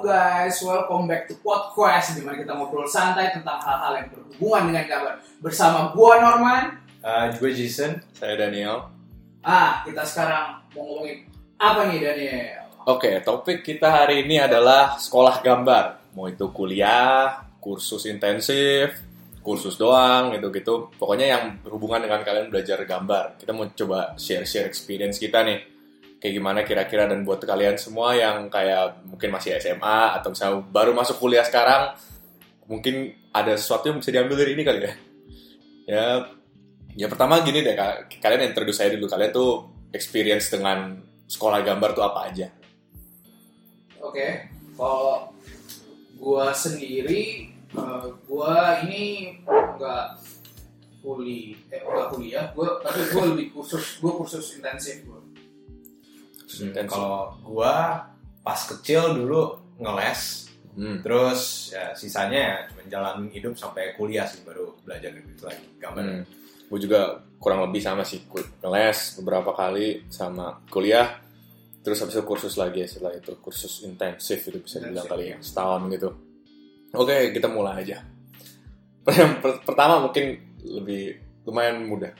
Guys, welcome back to podcast di mana kita ngobrol santai tentang hal-hal yang berhubungan dengan gambar bersama gua Norman. Uh, gue Jason. Saya Daniel. Ah, kita sekarang mau ngomongin apa nih Daniel? Oke, topik kita hari ini adalah sekolah gambar. Mau itu kuliah, kursus intensif, kursus doang, gitu-gitu. Pokoknya yang berhubungan dengan kalian belajar gambar. Kita mau coba share-share experience kita nih. Kayak gimana kira-kira dan buat kalian semua yang kayak mungkin masih SMA atau misalnya baru masuk kuliah sekarang, mungkin ada sesuatu yang bisa diambil dari ini kali ya. Ya, ya pertama gini deh, Kak. kalian introduce saya dulu. Kalian tuh experience dengan sekolah gambar tuh apa aja? Oke, kalau gua sendiri, eh, gua ini enggak kuliah, eh enggak kuliah, gua tapi gua lebih kursus, gua kursus intensif gua. Intensif. Kalau gua pas kecil dulu ngeles, Hmm. terus ya sisanya ya cuma jalanin hidup sampai kuliah sih baru belajar gitu lagi gambar. Hmm. Gue juga kurang lebih sama sih, ngeles beberapa kali sama kuliah, terus habis itu kursus lagi setelah itu kursus intensif itu bisa dibilang kali ya. ya setahun gitu. Oke, kita mulai aja. Yang pertama mungkin lebih lumayan mudah.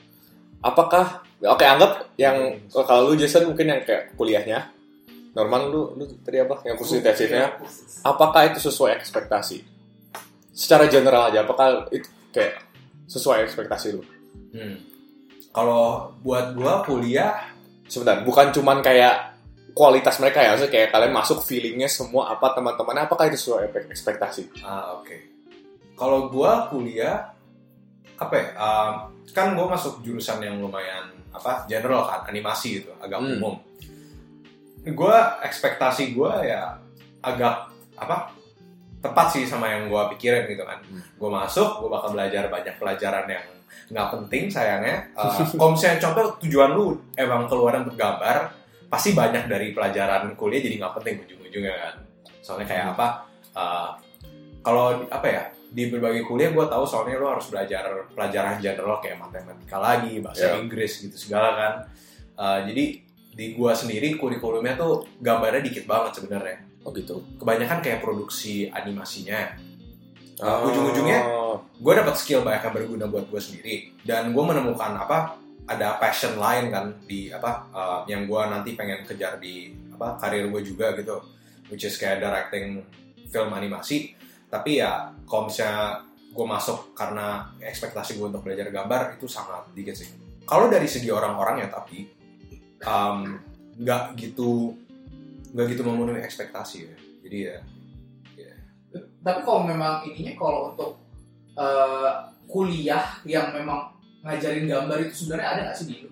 Apakah oke anggap yang oh, kalau lu Jason mungkin yang kayak kuliahnya Norman lu lu tadi apa yang kursus intensifnya Kursus. apakah itu sesuai ekspektasi? Secara general aja, apakah itu kayak sesuai ekspektasi lu? Hmm. Kalau buat gua kuliah, Sebentar, bukan cuman kayak kualitas mereka ya, maksudnya kayak kalian masuk feelingnya semua apa teman-teman, apakah itu sesuai ek- ekspektasi? ah oke. Kalau gua kuliah, apa ya? um, kan gua masuk jurusan yang lumayan apa general kan animasi gitu, agak Hmm. umum. Gua ekspektasi gua ya agak apa tepat sih sama yang gua pikirin gitu kan. Hmm. Gue masuk, gue bakal belajar banyak pelajaran yang nggak penting sayangnya. Uh, kalau misalnya contoh tujuan lu emang keluar untuk gambar, pasti banyak dari pelajaran kuliah jadi nggak penting ujung-ujungnya kan. Soalnya kayak Hmm. apa? uh, kalau apa ya di berbagai kuliah gue tahu soalnya lu harus belajar pelajaran general kayak matematika lagi, bahasa Yeah. Inggris gitu segala kan. Uh, jadi di gua sendiri kurikulumnya tuh gambarnya dikit banget sebenarnya. Oh gitu. Kebanyakan kayak produksi animasinya. Oh. ujung-ujungnya gue dapat skill banyak yang berguna buat gue sendiri dan gue menemukan apa ada passion lain kan di apa uh, yang gue nanti pengen kejar di apa karir gue juga gitu which is kayak directing film animasi tapi ya kalau misalnya gue masuk karena ekspektasi gue untuk belajar gambar itu sangat dikit sih kalau dari segi orang-orang ya tapi um, nggak gitu nggak gitu memenuhi ekspektasi ya jadi ya Tapi kalau memang ininya kalau untuk eh, kuliah yang memang ngajarin gambar itu sebenarnya ada nggak sih di Indo?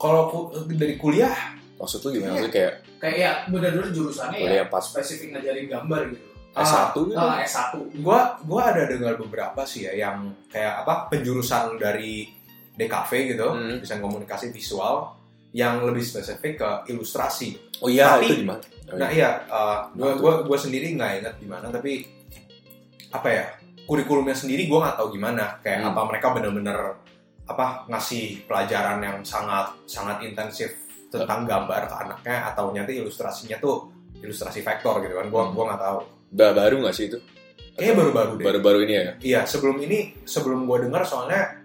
kalau ku- dari kuliah Maksud lu gimana? Iya. Maksudnya kayak Kayak ya benar-benar jurusannya ya kuliah pas spesifik ngajarin gambar gitu. S1 gitu? Ah, S1. gua gua ada dengar beberapa sih ya yang kayak apa penjurusan dari DKV gitu Hmm. bisa komunikasi visual yang lebih spesifik ke ilustrasi. Oh iya, Tapi- itu di mana? Oh, Nah iya. uh, gua, gua gua sendiri nggak ingat di mana tapi apa ya kurikulumnya sendiri gua nggak tahu gimana kayak Hmm. apa mereka bener-bener apa ngasih pelajaran yang sangat sangat intensif tentang gambar ke anaknya atau nyata ilustrasinya tuh ilustrasi vektor gitu kan gua Hmm. gua nggak tahu baru nggak sih itu? kayaknya baru-baru deh Baru-baru ini ya? Iya, sebelum ini, sebelum gue dengar soalnya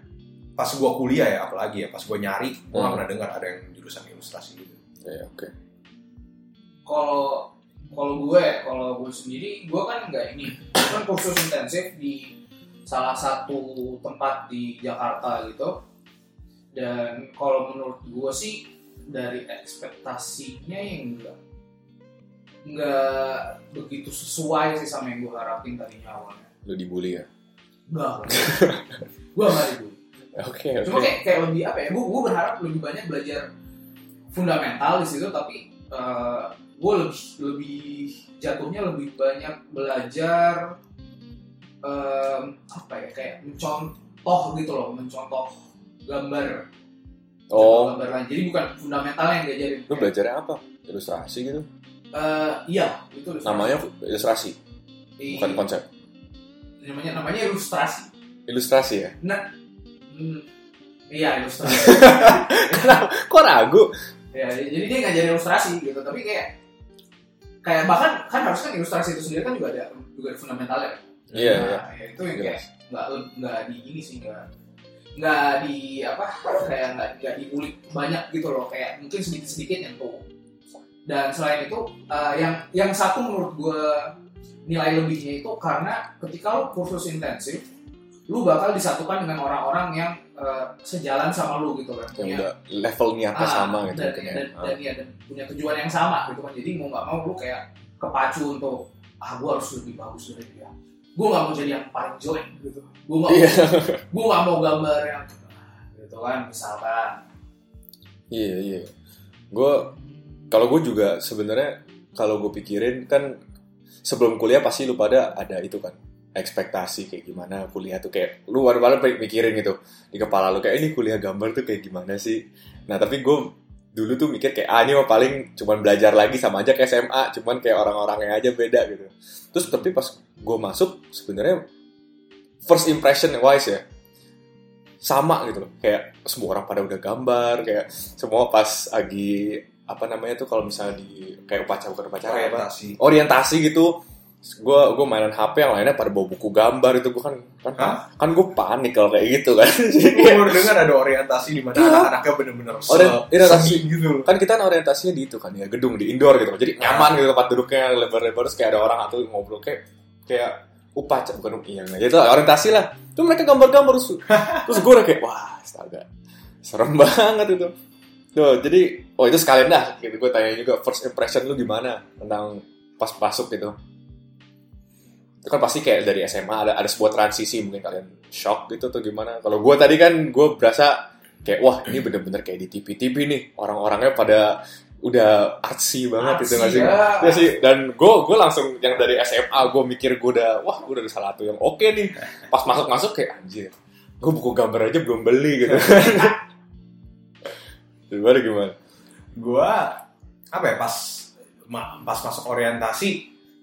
pas gue kuliah ya, apalagi ya, pas gue nyari, gue Hmm. gak pernah dengar ada yang jurusan ilustrasi gitu. Ya, oke. Kalau kalau gue, kalau gue sendiri, gue kan nggak ini, gue kan kursus intensif di salah satu tempat di Jakarta gitu. Dan kalau menurut gue sih dari ekspektasinya yang enggak nggak begitu sesuai sih sama yang gue harapin tadinya awalnya. Lu dibully ya? Enggak, gue nggak itu. Oke, Cuma oke. kayak, kayak lebih apa ya? Gue gue berharap lebih banyak belajar fundamental di situ, tapi gue lebih lebih jatuhnya lebih banyak belajar em, apa ya kayak mencontoh gitu loh, mencontoh gambar, Oh, gambar lain. Jadi bukan fundamental yang diajarin. lu belajarnya apa? Ilustrasi gitu? Eh, iya, itu ilustrasi. Namanya ilustrasi, I- bukan konsep. namanya namanya ilustrasi. Ilustrasi ya? Hmm, iya ilustrasi. Kenapa? Kok ragu? ya jadi dia ngajarin ilustrasi gitu tapi kayak kayak bahkan kan harus kan ilustrasi itu sendiri kan juga ada juga ada fundamentalnya Iya, iya. nah, ya itu yang kayak Jelas. nggak nggak di ini sih nggak nggak di apa kayak nggak nggak diulik banyak gitu loh kayak mungkin sedikit sedikit nyentuh dan selain itu eh, yang yang satu menurut gue nilai lebihnya itu karena ketika lo kursus intensif lu bakal disatukan dengan orang-orang yang eh, sejalan sama lu gitu kan yang Punya- udah level niatnya Ah, sama gitu dan, mungkin ya. dan, Ah. dan, dan punya tujuan yang sama gitu kan jadi mau nggak mau lu kayak kepacu untuk ah gue harus lebih bagus dari dia gue nggak mau jadi yang paling jelek gitu gue nggak Iya. gue nggak mau gambar yang gitu kan misalkan Iya iya. Gue kalau gue juga sebenarnya kalau gue pikirin kan sebelum kuliah pasti lu pada ada itu kan ekspektasi kayak gimana kuliah tuh kayak lu baru-baru mikirin gitu di kepala lu kayak ini kuliah gambar tuh kayak gimana sih. Nah tapi gue dulu tuh mikir kayak ah ini mah paling cuman belajar lagi sama aja kayak SMA cuman kayak orang-orangnya aja beda gitu. Terus tapi pas gue masuk sebenarnya first impression wise ya sama gitu loh kayak semua orang pada udah gambar kayak semua pas lagi apa namanya tuh kalau misalnya di kayak upacara bukan upacara apa orientasi. Orientasi gitu. Gue gue mainan HP yang lainnya pada bawa buku gambar itu. Gue kan kan Hah? kan gue panik kalau kayak gitu kan. Gue baru dengar ada orientasi di mana Iya. anak-anaknya bener-bener Orient- orientasi. seni gitu. kan kita kan orientasinya di itu kan ya gedung di indoor gitu. Jadi nyaman gitu tempat duduknya lebar-lebar terus kayak ada orang atau ngobrol kayak kayak upacara bukan iya itu orientasi lah. Tuh mereka gambar-gambar terus terus gue udah kayak wah astaga serem banget itu tuh jadi oh itu sekalian dah gitu. Gue tanya juga first impression lu gimana tentang pas masuk gitu. Itu kan pasti kayak dari SMA ada ada sebuah transisi mungkin kalian shock gitu atau gimana. Kalau gue tadi kan gue berasa kayak wah ini bener-bener kayak di TV-TV nih. Orang-orangnya pada udah artsy banget gitu nggak sih ya. ya sih dan gue gue langsung yang dari SMA gue mikir gue udah wah gue udah salah satu yang oke nih. Pas masuk masuk kayak anjir gue buku gambar aja belum beli gitu gimana gimana? Gue apa ya pas ma- pas masuk orientasi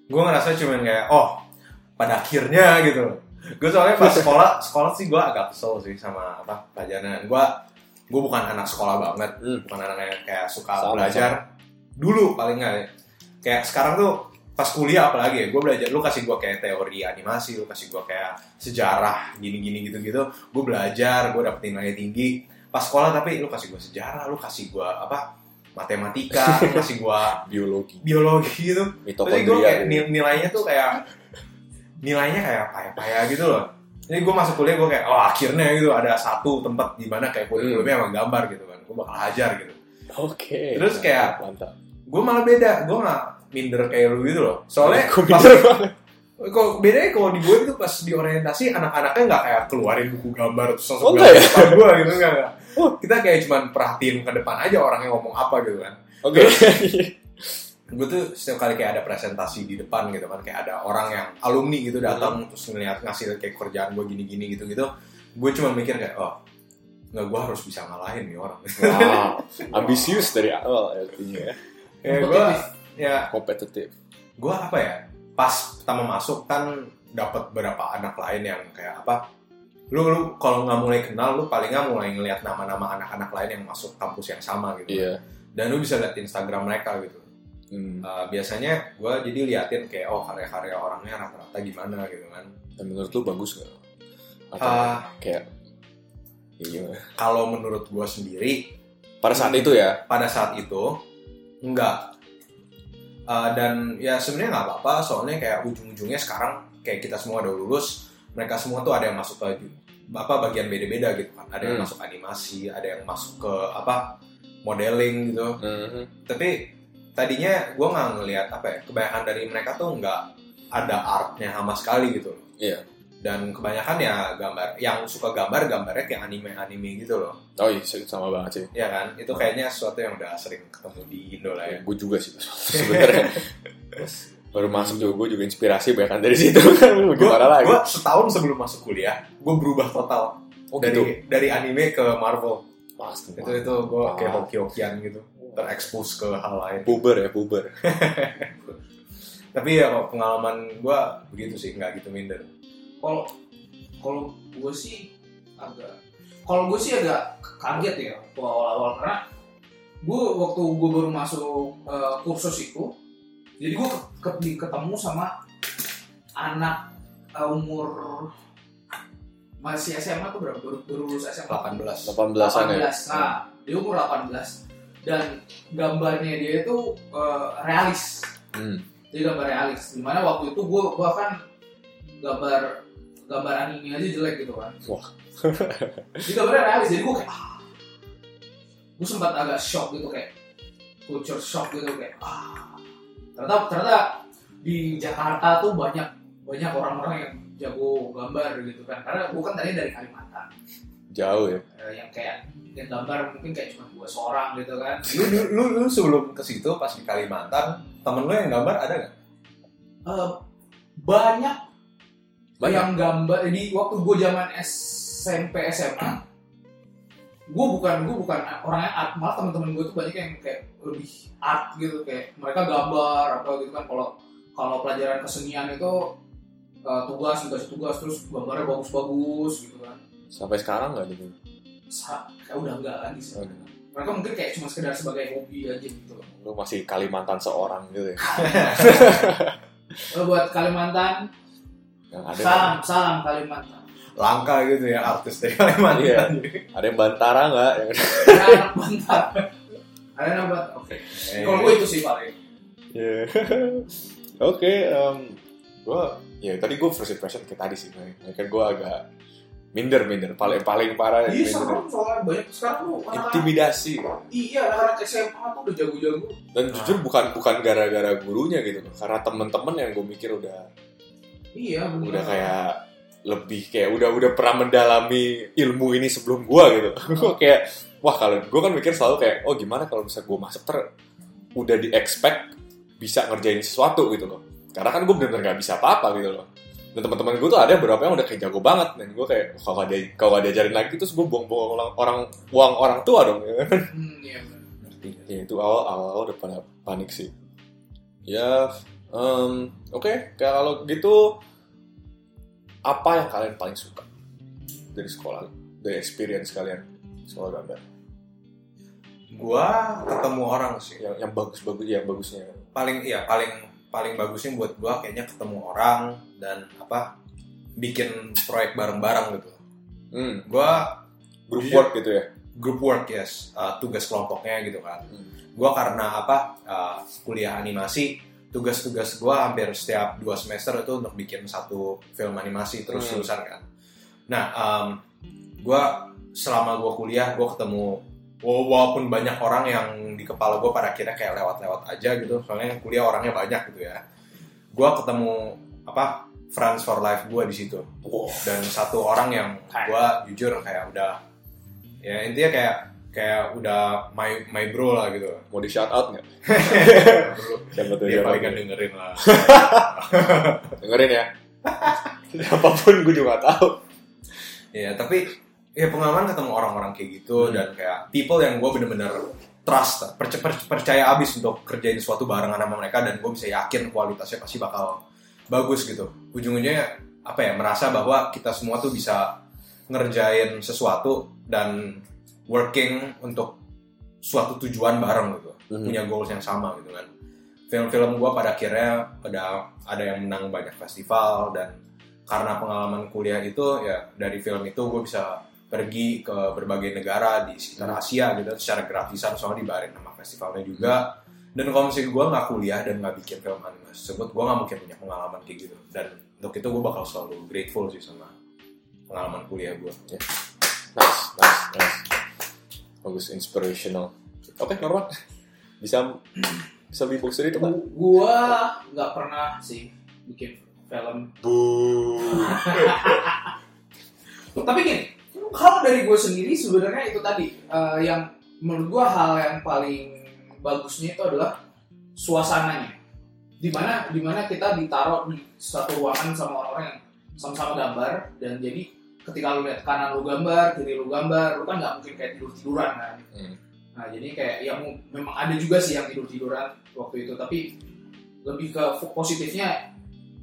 gue ngerasa cuman kayak oh pada akhirnya gitu. Gue soalnya pas sekolah sekolah sih gue agak kesel sih sama apa pelajaran. Gue gue bukan anak sekolah banget Hmm. bukan anak yang kayak suka Sama, belajar dulu paling nggak ya. kayak sekarang tuh pas kuliah apalagi ya gue belajar lu kasih gue kayak teori animasi lu kasih gue kayak sejarah gini gini gitu gitu gue belajar gue dapet nilai tinggi pas sekolah tapi lu kasih gue sejarah lu kasih gue apa matematika lu kasih gue biologi. biologi gitu. Tapi gue kayak gitu. nil- nilainya tuh kayak nilainya kayak payah-payah gitu loh. Jadi gue masuk kuliah gue kayak oh akhirnya gitu ada satu tempat di mana kayak kurikulumnya emang gambar gitu kan. Gue bakal hajar gitu. Oke. Terus kayak- mantap. gue malah beda gue nggak minder kayak lu gitu loh. Soalnya pas. Kok bedanya kalau di gue itu pas di orientasi anak-anaknya nggak kayak keluarin buku gambar terus langsung Oh, enggak ya? depan gue gitu enggak, enggak. kita kayak cuman perhatiin ke depan aja orangnya ngomong apa gitu kan. Oke. Gue tuh setiap kali kayak ada presentasi di depan gitu kan kayak ada orang yang alumni gitu datang terus ngeliat ngasih kayak kerjaan gue gini-gini gitu-gitu gue cuma mikir kayak oh nggak gue harus bisa ngalahin nih orang. Wow ambisius dari awal artinya ya. Ya gue ya kompetitif. gue apa ya pas pertama masuk kan dapat beberapa anak lain yang kayak apa lu lu kalau nggak mulai kenal lu paling nggak mulai ngelihat nama-nama anak-anak lain yang masuk kampus yang sama gitu iya dan lu bisa lihat Instagram mereka gitu hmm. Uh, biasanya gue jadi liatin kayak oh karya-karya orangnya rata-rata gimana gitu kan dan menurut lu bagus nggak atau Ah. kayak ya gimana? kalau menurut gue sendiri pada saat itu ya pada saat itu enggak Uh, dan ya sebenarnya nggak apa-apa soalnya kayak ujung-ujungnya sekarang kayak kita semua udah lulus mereka semua tuh ada yang masuk ke apa bagian beda-beda gitu kan ada yang Hmm. masuk animasi ada yang masuk ke apa modeling gitu Mhm. tapi tadinya gue nggak ngelihat apa ya kebanyakan dari mereka tuh nggak ada artnya sama sekali gitu Iya. Dan kebanyakan ya gambar yang suka gambar gambarnya kayak anime anime gitu loh. Oh iya sama banget sih. Ya kan? Itu kayaknya sesuatu yang udah sering ketemu di Indo lah ya. Gue juga sih. Sebenarnya. Baru masuk juga gue juga inspirasi banyak dari situ. Kan gimana lagi? gue setahun sebelum masuk kuliah gue berubah total. Oh dari gitu? dari anime ke Marvel. Pasti itu itu gue kayak hoki-hokian gitu. Terekspos ke hal lain. Puber ya puber. Tapi ya pengalaman gue begitu sih nggak gitu minder kalau kalau gue sih agak kalau gue sih agak kaget ya awal-awal karena gue waktu gue baru masuk eh, kursus itu jadi gue ke, ke- ketemu sama anak uh, umur masih SMA tuh berapa? Baru, baru lulus SMA 18 18-an ya. 18 nah dia umur 18 dan gambarnya dia itu uh, realis. Hmm. jadi gambar realis. Di mana waktu itu gue gua kan gambar gambar anime aja jelek gitu kan Wah. jadi gambarnya realis jadi gue kayak ah. gue sempat agak shock gitu kayak culture shock gitu kayak ah ternyata ternyata di Jakarta tuh banyak banyak orang-orang yang jago gambar gitu kan karena gue kan tadi dari Kalimantan Jauh ya. Eh, yang kayak yang gambar mungkin kayak cuma dua seorang gitu kan lu, lu, lu, lu sebelum ke situ pas di Kalimantan temen lu yang gambar ada nggak? Eh, banyak Banyak. yang gambar di waktu gue zaman SMP SMA gue bukan gue bukan orangnya art malah teman-teman gue tuh banyak yang kayak lebih art gitu kayak mereka gambar apa gitu kan kalau kalau pelajaran kesenian itu eh, tugas tugas tugas terus gambarnya bagus-bagus gitu kan Sampai sekarang nggak gitu. Sa- kayak udah enggak lagi sih Oh, mereka mungkin kayak cuma sekedar sebagai hobi aja gitu Lu masih Kalimantan seorang gitu ya. Buat Kalimantan Yang ada salam salam Kalimantan. Langka gitu ya artis dari Kalimantan. Iya. ada yang Bantara nggak? Yang- ada anak bantar ada anak bantar oke. Eh, kalau gue itu sih paling Iya. Oke, em, gua ya tadi gue first impression kayak tadi sih, Nah, kan gue agak minder minder, paling paling parah iya serem soalnya banyak sekarang tuh anak Intimidasi. Iya anak-anak SMA tuh udah jago-jago. Dan jujur bukan bukan gara-gara gurunya gitu, karena temen-temen yang gue mikir udah iya bener udah kayak lebih kayak udah udah pernah mendalami ilmu ini sebelum gua gitu. Gua kayak wah kalau gue kan mikir selalu kayak oh gimana kalau bisa gue masuk ter udah di expect bisa ngerjain sesuatu gitu loh. Karena kan gue bener-bener gak bisa apa-apa gitu loh. Dan teman-teman gue tuh ada beberapa yang udah kayak jago banget dan gue kayak kalau gak dia kalau diajarin lagi terus gue buang-buang orang, orang uang orang tua dong. Ya. hmm, iya ya itu awal awal udah pada panik sih. Ya, em, oke kalau gitu apa yang kalian paling suka dari sekolah dari experience kalian sekolah gambar Gua ketemu orang sih. yang yang bagus bagus ya bagusnya Paling iya paling paling bagusnya buat gua kayaknya ketemu orang dan apa bikin proyek bareng-bareng gitu. hmm, Gua group Jujur. work gitu ya group work yes, uh, tugas kelompoknya gitu kan. Hmm. Gua karena apa uh, kuliah animasi, tugas-tugas gua hampir setiap dua semester itu untuk bikin satu film animasi terus Hmm. terusan kan. Nah, um, gua selama gua kuliah gua ketemu wa- walaupun banyak orang yang di kepala gua pada akhirnya kayak lewat-lewat aja gitu, soalnya kuliah orangnya banyak gitu ya. Gua ketemu apa friends for life gua di situ wow. dan satu orang yang gua jujur kayak udah ya intinya kayak kayak udah my my bro lah gitu. Mau di shout out nggak? Siapa tuh dia siapa paling kan dengerin lah. Dengerin ya. Apa pun gue juga gak tahu. Ya tapi ya pengalaman ketemu orang-orang kayak gitu Hmm. dan kayak people yang gue bener-bener trust perc- per- percaya abis untuk kerjain suatu barengan sama mereka dan gue bisa yakin kualitasnya pasti bakal bagus gitu. Ujung-ujungnya apa ya merasa bahwa kita semua tuh bisa ngerjain sesuatu dan working untuk suatu tujuan bareng gitu. Hmm. punya goals yang sama gitu kan. Film-film gue pada akhirnya ada ada yang menang banyak festival dan karena pengalaman kuliah itu ya dari film itu gue bisa pergi ke berbagai negara di sekitar Asia gitu secara gratisan soalnya dibayarin sama festivalnya juga. Dan kalau misalnya gue nggak kuliah dan nggak bikin film animasi tersebut gue nggak mungkin punya pengalaman kayak gitu. Dan untuk itu gue bakal selalu grateful sih sama pengalaman kuliah gue nice nice nice bagus inspirational. Oke Norman bisa bisa beli box itu kan gua nggak pernah sih bikin film. Bu. Tapi gini kalau dari gue sendiri sebenarnya itu tadi. Eh, yang menurut gue hal yang paling bagusnya itu adalah suasananya. Di mana di mana kita ditaruh di suatu ruangan sama orang-orang yang sama-sama gambar dan jadi ketika lu lihat kanan lu gambar kiri lu gambar lu kan nggak mungkin kayak tidur tiduran kan Hmm. nah jadi kayak ya mu- memang ada juga sih yang tidur tiduran waktu itu tapi lebih ke positifnya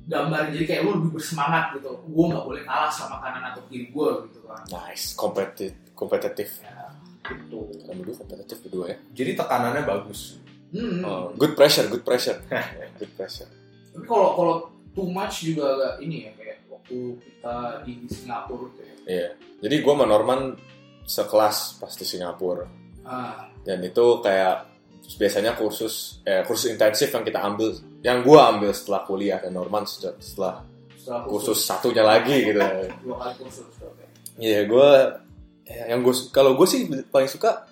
gambar jadi kayak lu lebih bersemangat gitu gue nggak boleh kalah sama kanan atau kiri gue gitu kan nice kompetitif kompetitif ya gitu kamu dulu kompetitif berdua ya jadi tekanannya bagus Hmm. Oh, good pressure, good pressure. good pressure. Tapi kalau kalau too much juga agak ini ya kayak waktu kita di Singapura gitu ya. Iya. Jadi gue sama Norman sekelas pas di Singapura. Ah, Dan itu kayak biasanya kursus eh, kursus intensif yang kita ambil, yang gue ambil setelah kuliah dan Norman setelah, setelah setelah kursus satunya lagi gitu. dua kali kursus. Iya, gue yang gue kalau gue sih paling suka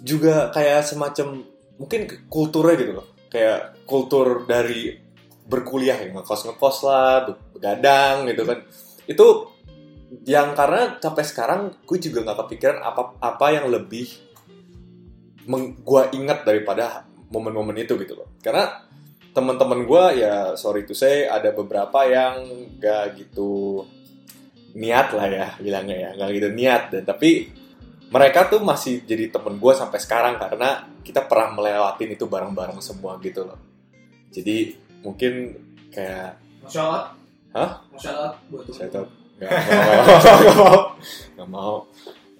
juga kayak semacam mungkin kulturnya gitu loh. Kayak kultur dari berkuliah ya, ngekos ngekos lah, begadang gitu kan. Itu yang karena sampai sekarang gue juga nggak kepikiran apa apa yang lebih gue ingat daripada momen-momen itu gitu loh. Karena teman-teman gue ya sorry to say ada beberapa yang gak gitu niat lah ya bilangnya ya nggak gitu niat dan tapi mereka tuh masih jadi temen gue sampai sekarang karena kita pernah melewatin itu bareng-bareng semua gitu loh jadi mungkin kayak Masya Allah. Hah? Masya Allah buat saya tahu. Nggak mau. Nggak mau. Mau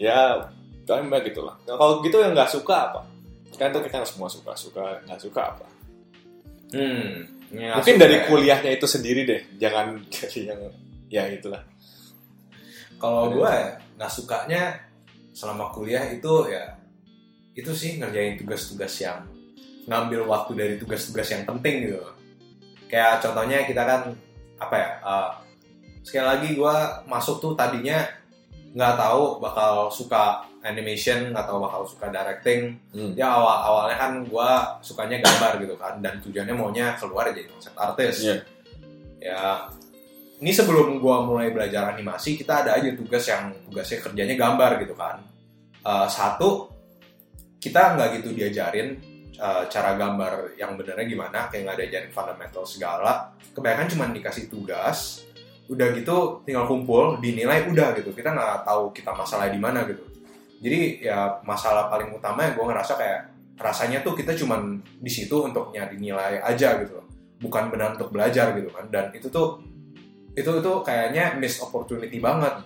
ya kalian gitu lah. Nah, kalau gitu yang nggak suka apa? Kan tuh kita semua suka suka nggak suka apa? Hmm. Ini mungkin dari kayak- kuliahnya itu sendiri deh. Jangan dari yang ya itulah. Kalau gue ya, nggak sukanya selama kuliah itu ya itu sih ngerjain tugas-tugas yang ngambil waktu dari tugas-tugas yang penting gitu. Kayak contohnya kita kan apa ya? uh, sekali lagi gue masuk tuh tadinya nggak tahu bakal suka animation nggak tahu bakal suka directing. Hmm. Ya awal awalnya kan gue sukanya gambar gitu kan dan tujuannya maunya keluar jadi konsep artis. Iya. Ya ini sebelum gua mulai belajar animasi kita ada aja tugas yang tugasnya kerjanya gambar gitu kan Eh, satu kita nggak gitu diajarin eh, cara gambar yang benernya gimana kayak nggak diajarin fundamental segala. Kebanyakan cuma dikasih tugas udah gitu tinggal kumpul dinilai udah gitu. Kita nggak tahu kita masalah di mana gitu. Jadi ya masalah paling utama yang gue ngerasa kayak rasanya tuh kita cuman di situ untuk nyari nilai aja gitu bukan benar untuk belajar gitu kan. Dan itu tuh itu itu kayaknya missed opportunity banget.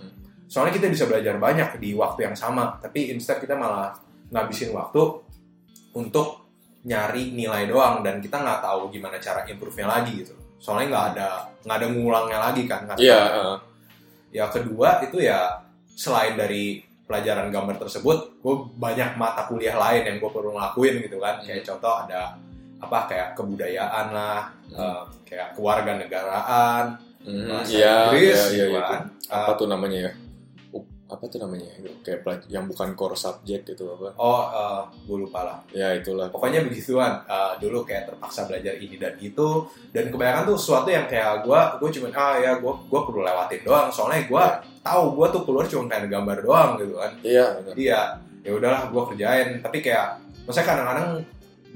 Soalnya kita bisa belajar banyak di waktu yang sama tapi instead kita malah ngabisin waktu untuk nyari nilai doang dan kita nggak tahu gimana cara improve-nya lagi gitu soalnya nggak ada nggak ada ngulangnya lagi kan iya tahu. uh, ya kedua itu ya selain dari pelajaran gambar tersebut gue banyak mata kuliah lain yang gue perlu ngelakuin gitu kan kayak contoh ada apa kayak kebudayaan lah eh, kayak kewarganegaraan hmm, bahasa iya Inggris iya iya gitu itu. kan. apa Eh, tuh namanya ya Uh, apa tuh namanya? Kayak pelaj- yang bukan core subject gitu apa? Oh gue lupa lah. Ya itulah. Pokoknya begituan. Eh, dulu kayak terpaksa belajar ini dan itu. Dan kebanyakan tuh sesuatu yang kayak gue gue cuman ah ya gue gue perlu lewatin doang. Soalnya gue tahu gue tuh keluar cuma kayak gambar doang gitu kan. Iya jadi ya ya udahlah gue kerjain. Tapi kayak maksudnya kadang-kadang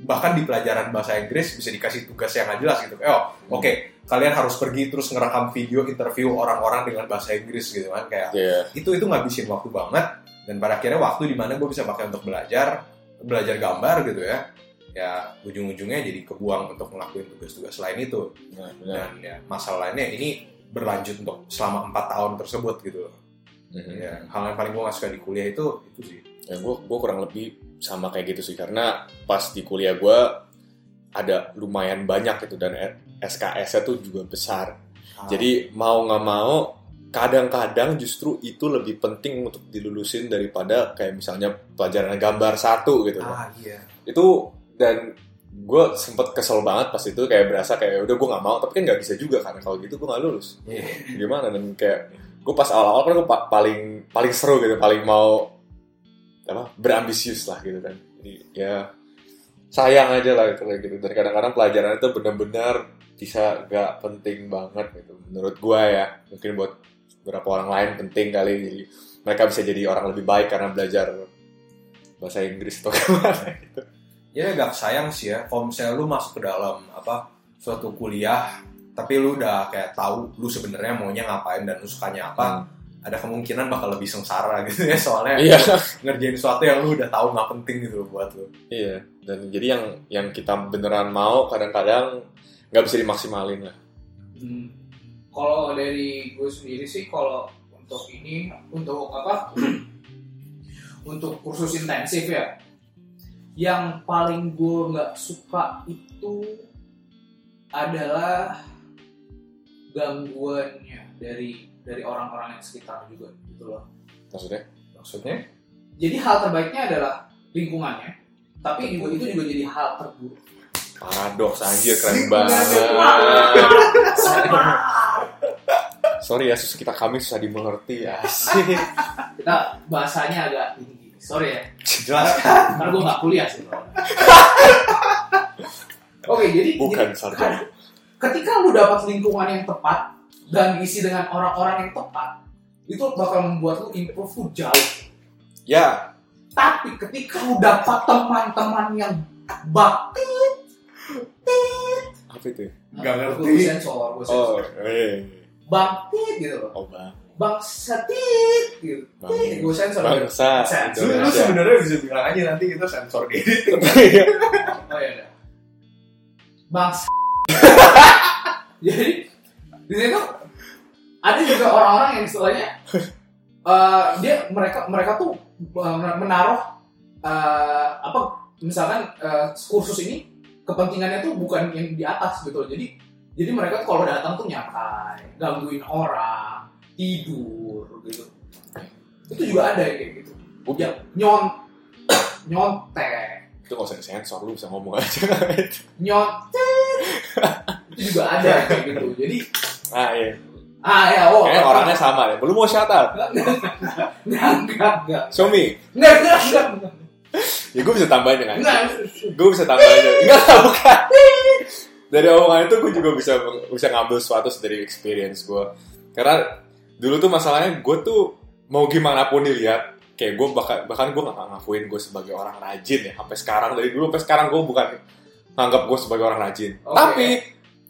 bahkan di pelajaran bahasa Inggris bisa dikasih tugas yang nggak jelas gitu. Eh oh oke kalian harus pergi terus ngerekam video interview orang-orang dengan bahasa Inggris gitu kan kayak Iya. itu itu ngabisin waktu banget dan pada akhirnya waktu di mana gue bisa pakai untuk belajar belajar gambar gitu ya ya ujung-ujungnya jadi kebuang untuk ngelakuin tugas-tugas lain itu Nah, benar. dan ya masalah lainnya ini berlanjut untuk selama empat tahun tersebut gitu loh. Mhm. ya hal yang paling gue gak suka di kuliah itu itu sih ya gue gue kurang lebih sama kayak gitu sih karena pas di kuliah gue ada lumayan banyak gitu dan SKS-nya tuh juga besar. Ah. jadi mau nggak mau kadang-kadang justru itu lebih penting untuk dilulusin daripada kayak misalnya pelajaran gambar satu gitu. Ah iya. Itu dan gue sempet kesel banget pas itu kayak berasa kayak udah gue nggak mau tapi kan nggak bisa juga karena kalau gitu gue nggak lulus. Iya. gimana? Dan kayak gue pas awal-awal kan gue pa- paling paling seru gitu paling mau apa berambisius lah gitu kan. Jadi ya sayang aja lah gitu kayak gitu. Dan kadang-kadang pelajaran itu benar-benar bisa gak penting banget gitu menurut gue ya. Mungkin buat beberapa orang lain penting kali jadi mereka bisa jadi orang lebih baik karena belajar bahasa Inggris atau gimana gitu. Ya agak sayang sih ya kalau misalnya lu masuk ke dalam apa suatu kuliah tapi lu udah kayak tahu lu sebenarnya maunya ngapain dan lu sukanya apa ada kemungkinan bakal lebih sengsara gitu ya soalnya iya ngerjain sesuatu yang lu udah tahu nggak penting gitu buat lu iya dan jadi yang yang kita beneran mau kadang-kadang nggak bisa dimaksimalin lah Hmm. Kalau dari gue sendiri sih kalau untuk ini untuk apa? untuk kursus intensif ya. yang paling gue nggak suka itu adalah gangguannya dari dari orang-orang yang sekitar juga gitu loh. Maksudnya? Maksudnya? Jadi hal terbaiknya adalah lingkungannya, tapi juga itu juga jadi hal terburuk. Paradoks anjir keren banget. Sorry ya, sus kita kami susah dimengerti ya. Asik. Kita bahasanya agak tinggi. Sorry ya, Jelas. karena gue nggak kuliah sih. Oke, jadi Bukan jadi sarjana. ketika lu dapat lingkungan yang tepat dan diisi dengan orang-orang yang tepat, itu bakal membuat lu improve lu jauh. Ya, Tapi ketika lu dapat teman-teman yang bakti, apa itu? Nggak ngerti. Gue sensor, gue Oh, sensor. eh. Bakti gitu loh. Oh, bang. Bang Setit gitu. Bang. Gue sensor. Bangsa. Sensor. Lu, sebenarnya bisa bilang aja nanti kita sensor gitu. Oh iya. iya. Bang Jadi di situ ada juga orang-orang yang istilahnya eh, dia mereka mereka tuh eh, menaruh eh, apa misalkan eh, kursus ini kepentingannya tuh bukan yang di atas gitu. Jadi jadi mereka tuh kalau datang tuh nyantai gangguin orang tidur gitu. Itu juga ada yang kayak gitu. Ya nyon nyontek. Itu gak usah disensor, lu bisa ngomong aja. nyontek. Itu juga ada kayak gitu. Jadi ah, iya. Ah ya oh Kayaknya orangnya sama ya. Belum mau shout out. enggak enggak enggak Show me. enggak enggak enggak Ya gue bisa tambahin dengan enggak Gue bisa tambahin. Enggak, enggak, bukan. Dari omongan itu gue juga bisa bisa ngambil sesuatu dari experience gue. Karena dulu tuh masalahnya gue tuh mau gimana pun dilihat kayak gue bahkan bahkan gue nggak ngakuin gue sebagai orang rajin ya sampai sekarang dari dulu sampai sekarang gue bukan nganggap gue sebagai orang rajin Oke. tapi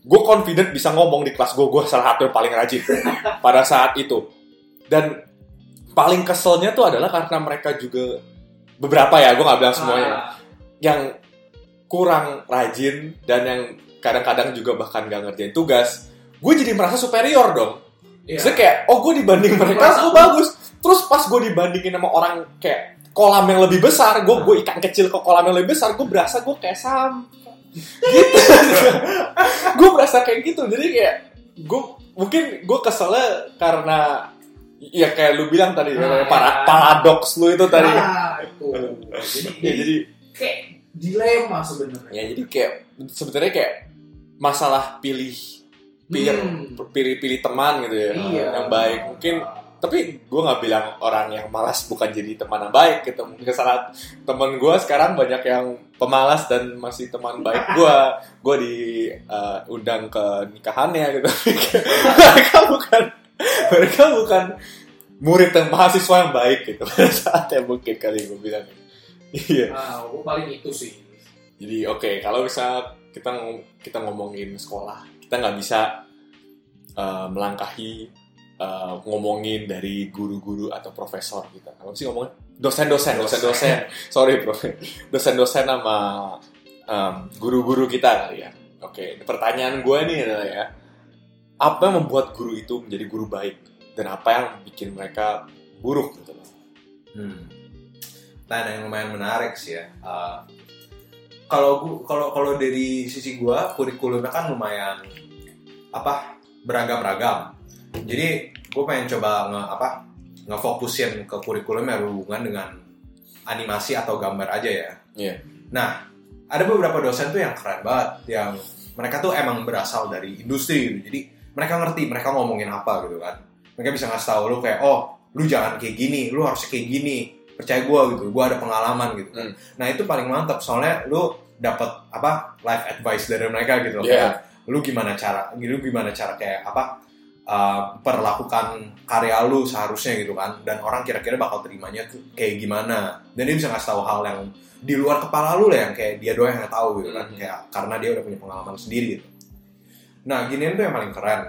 gue confident bisa ngomong di kelas gue gue salah satu yang paling rajin pada saat itu dan paling keselnya tuh adalah karena mereka juga beberapa ya gue nggak bilang semuanya Ah, yang kurang rajin dan yang kadang-kadang juga bahkan gak ngerjain tugas gue jadi merasa superior dong iya. Saya kayak, oh gue dibanding mereka, gue bagus. Terus pas gue dibandingin sama orang kayak kolam yang lebih besar, gue gue ikan kecil ke kolam yang lebih besar, gue berasa gue kayak sampah. Gitu. gue berasa kayak gitu. Jadi kayak, gue mungkin gue keselnya karena ya kayak lu bilang tadi, Ah, para, ya. paradoks lu itu tadi. nah, itu jadi, Ya, jadi kayak dilema sebenarnya ya jadi kayak sebenarnya kayak masalah pilih pilih Hmm. pilih pilih teman gitu ya iya yang baik mungkin tapi gue nggak bilang orang yang malas bukan jadi teman yang baik gitu. Mungkin salah teman gue sekarang banyak yang pemalas dan masih teman baik gue gue diundang ke nikahannya gitu. Mereka bukan mereka bukan murid dan mahasiswa yang baik gitu. Pada saat yang mungkin kali gue bilang. Iya. Nah, gue paling itu sih. Jadi oke kalau bisa kita ngom- kita ngomongin sekolah kita nggak bisa uh, melangkahi uh, ngomongin dari guru-guru atau profesor kita. Apa sih ngomongin? Dosen-dosen, dosen-dosen. Sorry bro, dosen-dosen sama um, guru-guru kita kali ya. Oke, pertanyaan gue nih adalah ya, apa yang membuat guru itu menjadi guru baik dan apa yang bikin mereka buruk gitu loh. Hmm. Tanya yang lumayan menarik sih ya. Uh, kalau kalau kalau dari sisi gua kurikulumnya kan lumayan apa beragam-ragam. Jadi gue pengen coba nge apa ngefokusin ke kurikulum yang berhubungan dengan animasi atau gambar aja ya. Iya. Nah, ada beberapa dosen tuh yang keren banget, yang mereka tuh emang berasal dari industri gitu. Jadi mereka ngerti mereka ngomongin apa gitu kan. Mereka bisa ngasih tahu lu kayak, oh, lu jangan kayak gini, lu harus kayak gini. Percaya gue gitu, gue ada pengalaman gitu. Hmm. Nah itu paling mantap soalnya lu dapat apa life advice dari mereka gitu loh. Iya. Kayak, lu gimana cara, lu gimana cara kayak apa uh, perlakukan karya lu seharusnya gitu kan. Dan orang kira-kira bakal terimanya tuh kayak gimana. Dan dia bisa ngasih tahu hal yang di luar kepala lu lah yang kayak dia doang yang tahu gitu kan. Mhm. Kayak karena dia udah punya pengalaman sendiri gitu. Nah ginian tuh yang paling keren.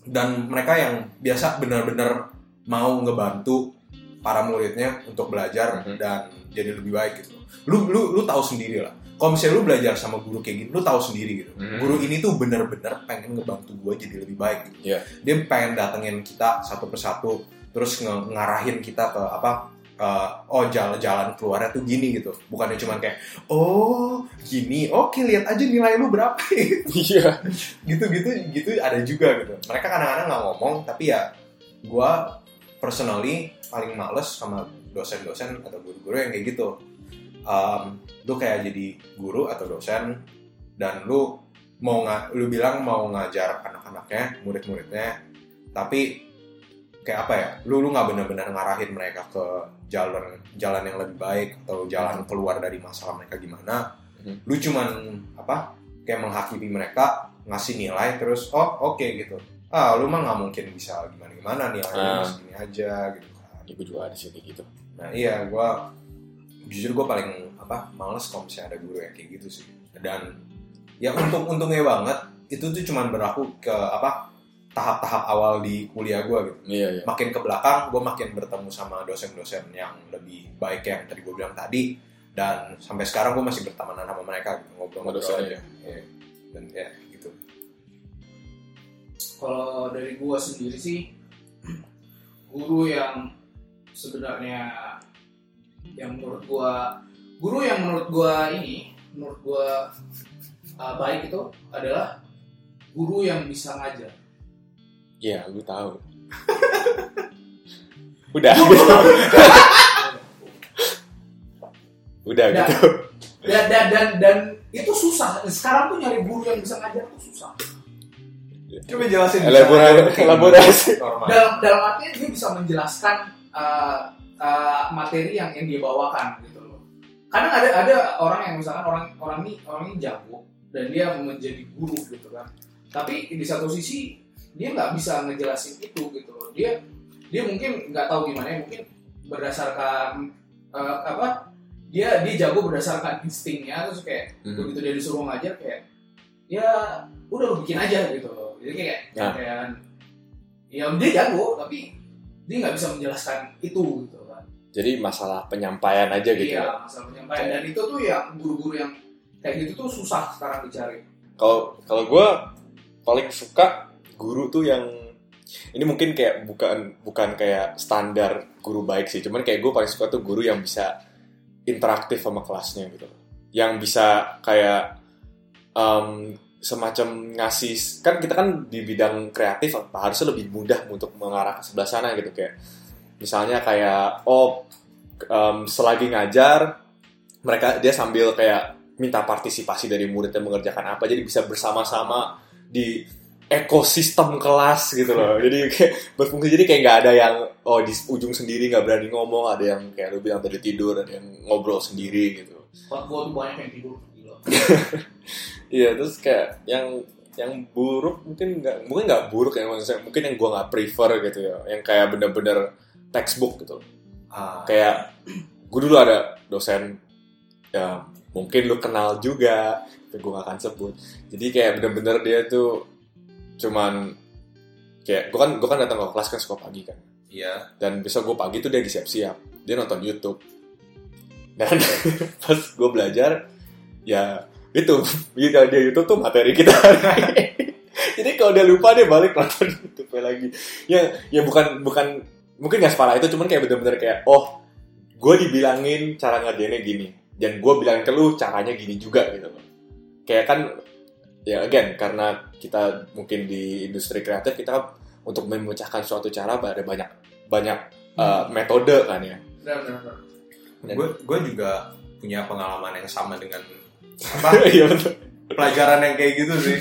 Dan mereka yang biasa benar-benar mau ngebantu para muridnya untuk belajar Mhm. dan jadi lebih baik gitu. Lu lu lu tahu sendiri lah. Kalau misalnya lu belajar sama guru kayak gitu, lu tahu sendiri gitu. Mhm. Guru ini tuh bener-bener pengen ngebantu gue jadi lebih baik gitu. Iya. Dia pengen datengin kita satu persatu, terus nge- ngarahin kita ke apa uh, oh jalan jalan keluarnya tuh gini gitu bukannya cuma kayak oh gini oke lihat aja nilai lu berapa Iya. gitu gitu gitu ada juga gitu mereka kadang-kadang nggak ngomong tapi ya gue personally paling males sama dosen-dosen atau guru-guru yang kayak gitu um, lu kayak jadi guru atau dosen dan lu mau nggak lu bilang mau ngajar anak-anaknya murid-muridnya tapi kayak apa ya lu lu nggak benar-benar ngarahin mereka ke jalan jalan yang lebih baik atau jalan keluar dari masalah mereka gimana Mhm. lu cuman apa kayak menghakimi mereka ngasih nilai terus oh oke gitu ah lu mah nggak mungkin bisa gimana gimana nilainya Ah. segini aja gitu kan Ibu juga ada sini gitu. nah iya gua jujur gue paling apa males kalau misalnya ada guru yang kayak gitu sih dan ya untung untungnya banget itu tuh cuman berlaku ke apa tahap-tahap awal di kuliah gue gitu Iya, iya. makin ke belakang gue makin bertemu sama dosen-dosen yang lebih baik yang tadi gue bilang tadi dan sampai sekarang gue masih bertemanan sama mereka gitu ngobrol-ngobrol Sama aja dosennya. Iya. dan ya gitu kalau dari gua sendiri sih guru yang sebenarnya yang menurut gua guru yang menurut gua ini menurut gua uh, baik itu adalah guru yang bisa ngajar. Iya, gue tahu. Udah. Udah Dan- gitu. dan, dan dan dan itu susah. Sekarang tuh nyari guru yang bisa ngajar tuh susah. Coba jelasin Elaborasi- dalam dalam artinya dia bisa menjelaskan uh, uh, materi yang yang dia bawakan gitu loh. Kadang ada ada orang yang misalkan orang orang ini orang ini jago dan dia menjadi guru gitu kan. Tapi di satu sisi dia nggak bisa ngejelasin itu gitu loh. Dia dia mungkin nggak tahu gimana ya, mungkin berdasarkan uh, apa dia dia jago berdasarkan instingnya terus kayak Mhm. begitu dia disuruh ngajar kayak ya udah lu bikin aja gitu loh jadi kayak Nah. kayak ya dia jago tapi dia nggak bisa menjelaskan itu gitu Jadi masalah penyampaian aja gitu. iya ya. masalah penyampaian dan itu tuh yang guru-guru yang kayak gitu tuh susah sekarang dicari Kalau kalau gue paling suka guru tuh yang ini mungkin kayak bukan bukan kayak standar guru baik sih, cuman kayak gue paling suka tuh guru yang bisa interaktif sama kelasnya gitu, yang bisa kayak em, semacam ngasih kan kita kan di bidang kreatif harusnya lebih mudah untuk mengarah ke sebelah sana gitu kayak misalnya kayak oh em, selagi ngajar mereka dia sambil kayak minta partisipasi dari murid yang mengerjakan apa. Jadi bisa bersama-sama di ekosistem kelas gitu loh. Jadi kayak berfungsi. Jadi kayak nggak ada yang oh di ujung sendiri nggak berani ngomong. Ada yang kayak lu bilang tadi tidur ada yang ngobrol sendiri gitu. Gua tuh banyak yang tidur iya terus kayak yang yang buruk mungkin nggak mungkin nggak buruk ya maksudnya. Mungkin yang gua nggak prefer gitu ya. Yang kayak bener-bener textbook gitu Ah, kayak gue dulu ada dosen ya mungkin lu kenal juga tapi gue gak akan sebut. Jadi kayak bener-bener dia tuh cuman kayak gue kan gue kan datang ke kelas kan suka pagi kan. Iya. Dan besok gue pagi tuh dia siap-siap. Dia nonton YouTube. Dan pas gue belajar ya itu gitu dia YouTube tuh materi kita. Jadi kalau dia lupa dia balik nonton YouTube lagi. Ya ya bukan bukan mungkin nggak separah itu cuman kayak bener-bener kayak oh gue dibilangin cara ngerjainnya gini dan gue bilangin ke lu caranya gini juga gitu loh. Kayak kan ya again karena kita mungkin di industri kreatif kita kan untuk memecahkan suatu cara ada banyak banyak uh, metode kan ya. Gue gue juga punya pengalaman yang sama dengan apa? Iya pelajaran yang kayak gitu sih.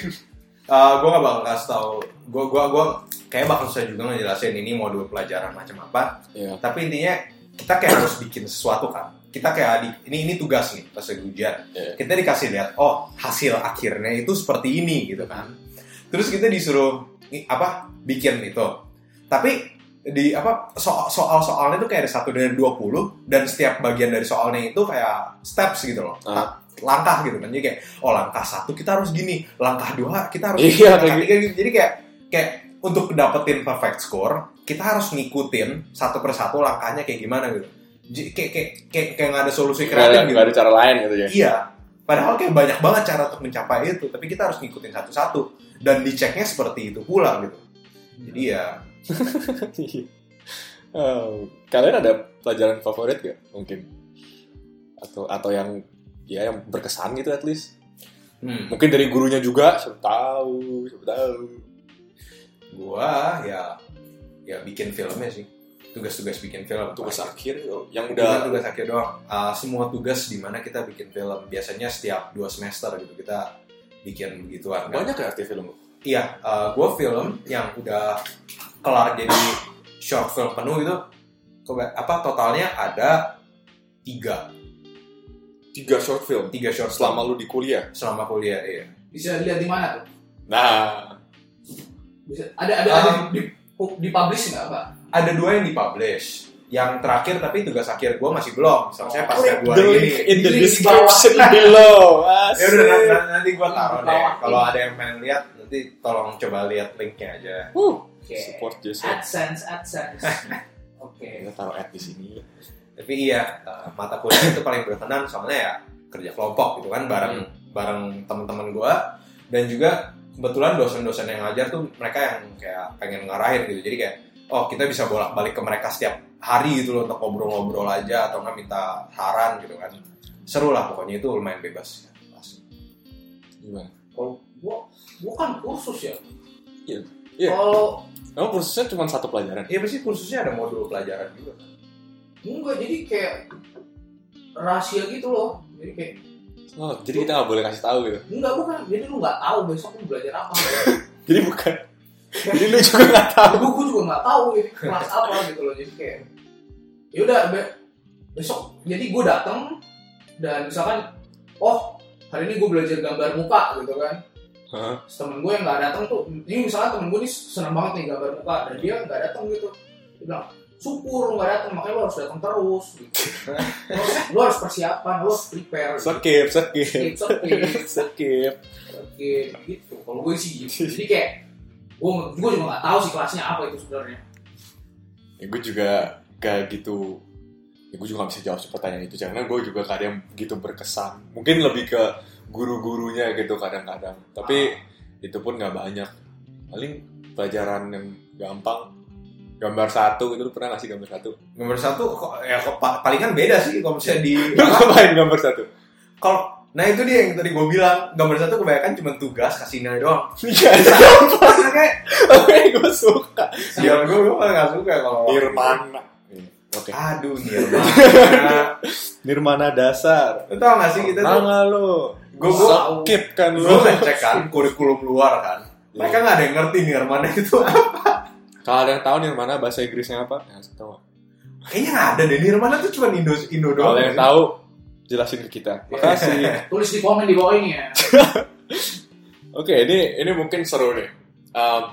Eh gue gak bakal kasih tau gue gue gue kayak bakal susah juga ngejelasin ini modul pelajaran macam apa. Iya. tapi intinya kita kayak harus bikin sesuatu kan. Kita kayak di, ini ini tugas nih pas ujian. Iya. kita dikasih lihat oh hasil akhirnya itu seperti ini gitu kan. Terus kita disuruh apa bikin itu. Tapi di apa soal soal soalnya itu kayak ada satu dari 20 dan setiap bagian dari soalnya itu kayak steps gitu loh. Ah. langkah gitu kan. Jadi kayak oh langkah satu kita harus gini langkah dua kita harus Iya, langkah kayak tiga gitu. Jadi kayak kayak untuk dapetin perfect score kita harus ngikutin satu persatu langkahnya kayak gimana gitu kayak kayak kayak, kayak nggak ada solusi kreatif ada, gitu nggak ada cara lain gitu ya Iya. Padahal kayak banyak banget cara untuk mencapai itu, tapi kita harus ngikutin satu-satu dan diceknya seperti itu pula gitu. Jadi ya Oh, kalian ada pelajaran favorit gak mungkin? Atau atau yang ya yang berkesan gitu at least? Hmm. Mungkin dari gurunya juga, siapa tahu, siapa tahu. Gua ya ya bikin filmnya sih. Tugas-tugas bikin film. Tugas akhir tuh, yang Bukan udah tugas akhir doang. Uh, semua tugas di mana kita bikin film. Biasanya setiap dua semester gitu kita bikin begituan. kan. banyak ya arti film? Iya, uh, gue film yang udah kelar jadi short film penuh itu apa totalnya ada tiga Tiga short film tiga short selama film lu di kuliah. selama kuliah iya Bisa dilihat di mana tuh? Nah, Bisa ada ada, ada di, di publish nggak pak? ada dua yang dipublish yang terakhir tapi tugas akhir gue masih belum soalnya pas Click gue ini in the description below. ya udah nanti, nanti gue taruh deh kalau ada yang pengen lihat nanti tolong coba lihat linknya aja Wuh, Oke. support Jason. AdSense, AdSense. Oke. Kita taruh ad di sini. tapi iya uh, mata kuliah itu paling berkenan soalnya ya kerja kelompok gitu kan bareng Hmm. bareng teman-teman gue dan juga kebetulan dosen-dosen yang ngajar tuh mereka yang kayak pengen ngarahin gitu jadi kayak oh kita bisa bolak-balik ke mereka setiap hari gitu loh untuk ngobrol-ngobrol aja atau nggak minta saran gitu kan seru lah pokoknya itu lumayan bebas Gimana? Kalau gua, gua kan kursus ya. Iya. Iya. Kalau Emang kursusnya cuma satu pelajaran? iya pasti kursusnya ada modul pelajaran juga enggak jadi kayak rahasia gitu loh. Jadi kayak Oh, jadi kita nggak boleh kasih tahu gitu. enggak bukan. Jadi lu nggak tahu besok lu belajar apa. Jadi bukan. jadi lu juga nggak tahu. gue gue juga nggak tahu ini kelas apa gitu loh. Jadi kayak ya udah be- besok. Jadi gue datang dan misalkan oh hari ini gue belajar gambar muka gitu kan. Terus temen gue yang nggak datang tuh ini misalnya temen gue nih seneng banget nih gambar muka dan dia nggak datang gitu dia bilang syukur lu nggak datang makanya lu harus datang terus gitu. Lu harus persiapan lu harus prepare gitu. Skip, skip, skip skip skip. Gitu kalau gue sih gitu. jadi kayak gue gue juga nggak tahu sih kelasnya apa itu sebenarnya Ya, gue juga gak gitu. Ya, gue juga gak bisa jawab pertanyaan itu karena gue juga kadang begitu berkesan. Mungkin lebih ke guru-gurunya gitu kadang-kadang. Tapi itu pun nggak banyak. Paling pelajaran yang gampang. Gambar satu gitu lu pernah ngasih gambar satu? nomor satu kok ya kok pa- palingan beda sih kalau misalnya di Lu ngapain gambar satu? kalau nah itu dia yang tadi gue bilang gambar satu kebanyakan cuma tugas kasih nilai doang Iya, kayak oke gue suka. dia gue gue malah nggak suka kalau Nirmana. Oke. aduh Nirmana Nirmana dasar. lu tau gak sih kita tuh Nggak lo. gue gue Skip kan gue lo. ngecek kan kurikulum luar kan mereka nggak ada yang ngerti Nirmana itu Kalau ada yang tahu Nirmana bahasa Inggrisnya apa? Ya, tahu. kayaknya nggak ada deh Nirmana tuh cuma Indo Indo Kalau doang ada yang tahu jelasin ke kita. Makasih. tulis di komen di bawah ini ya Oke, ini ini mungkin seru nih. Um,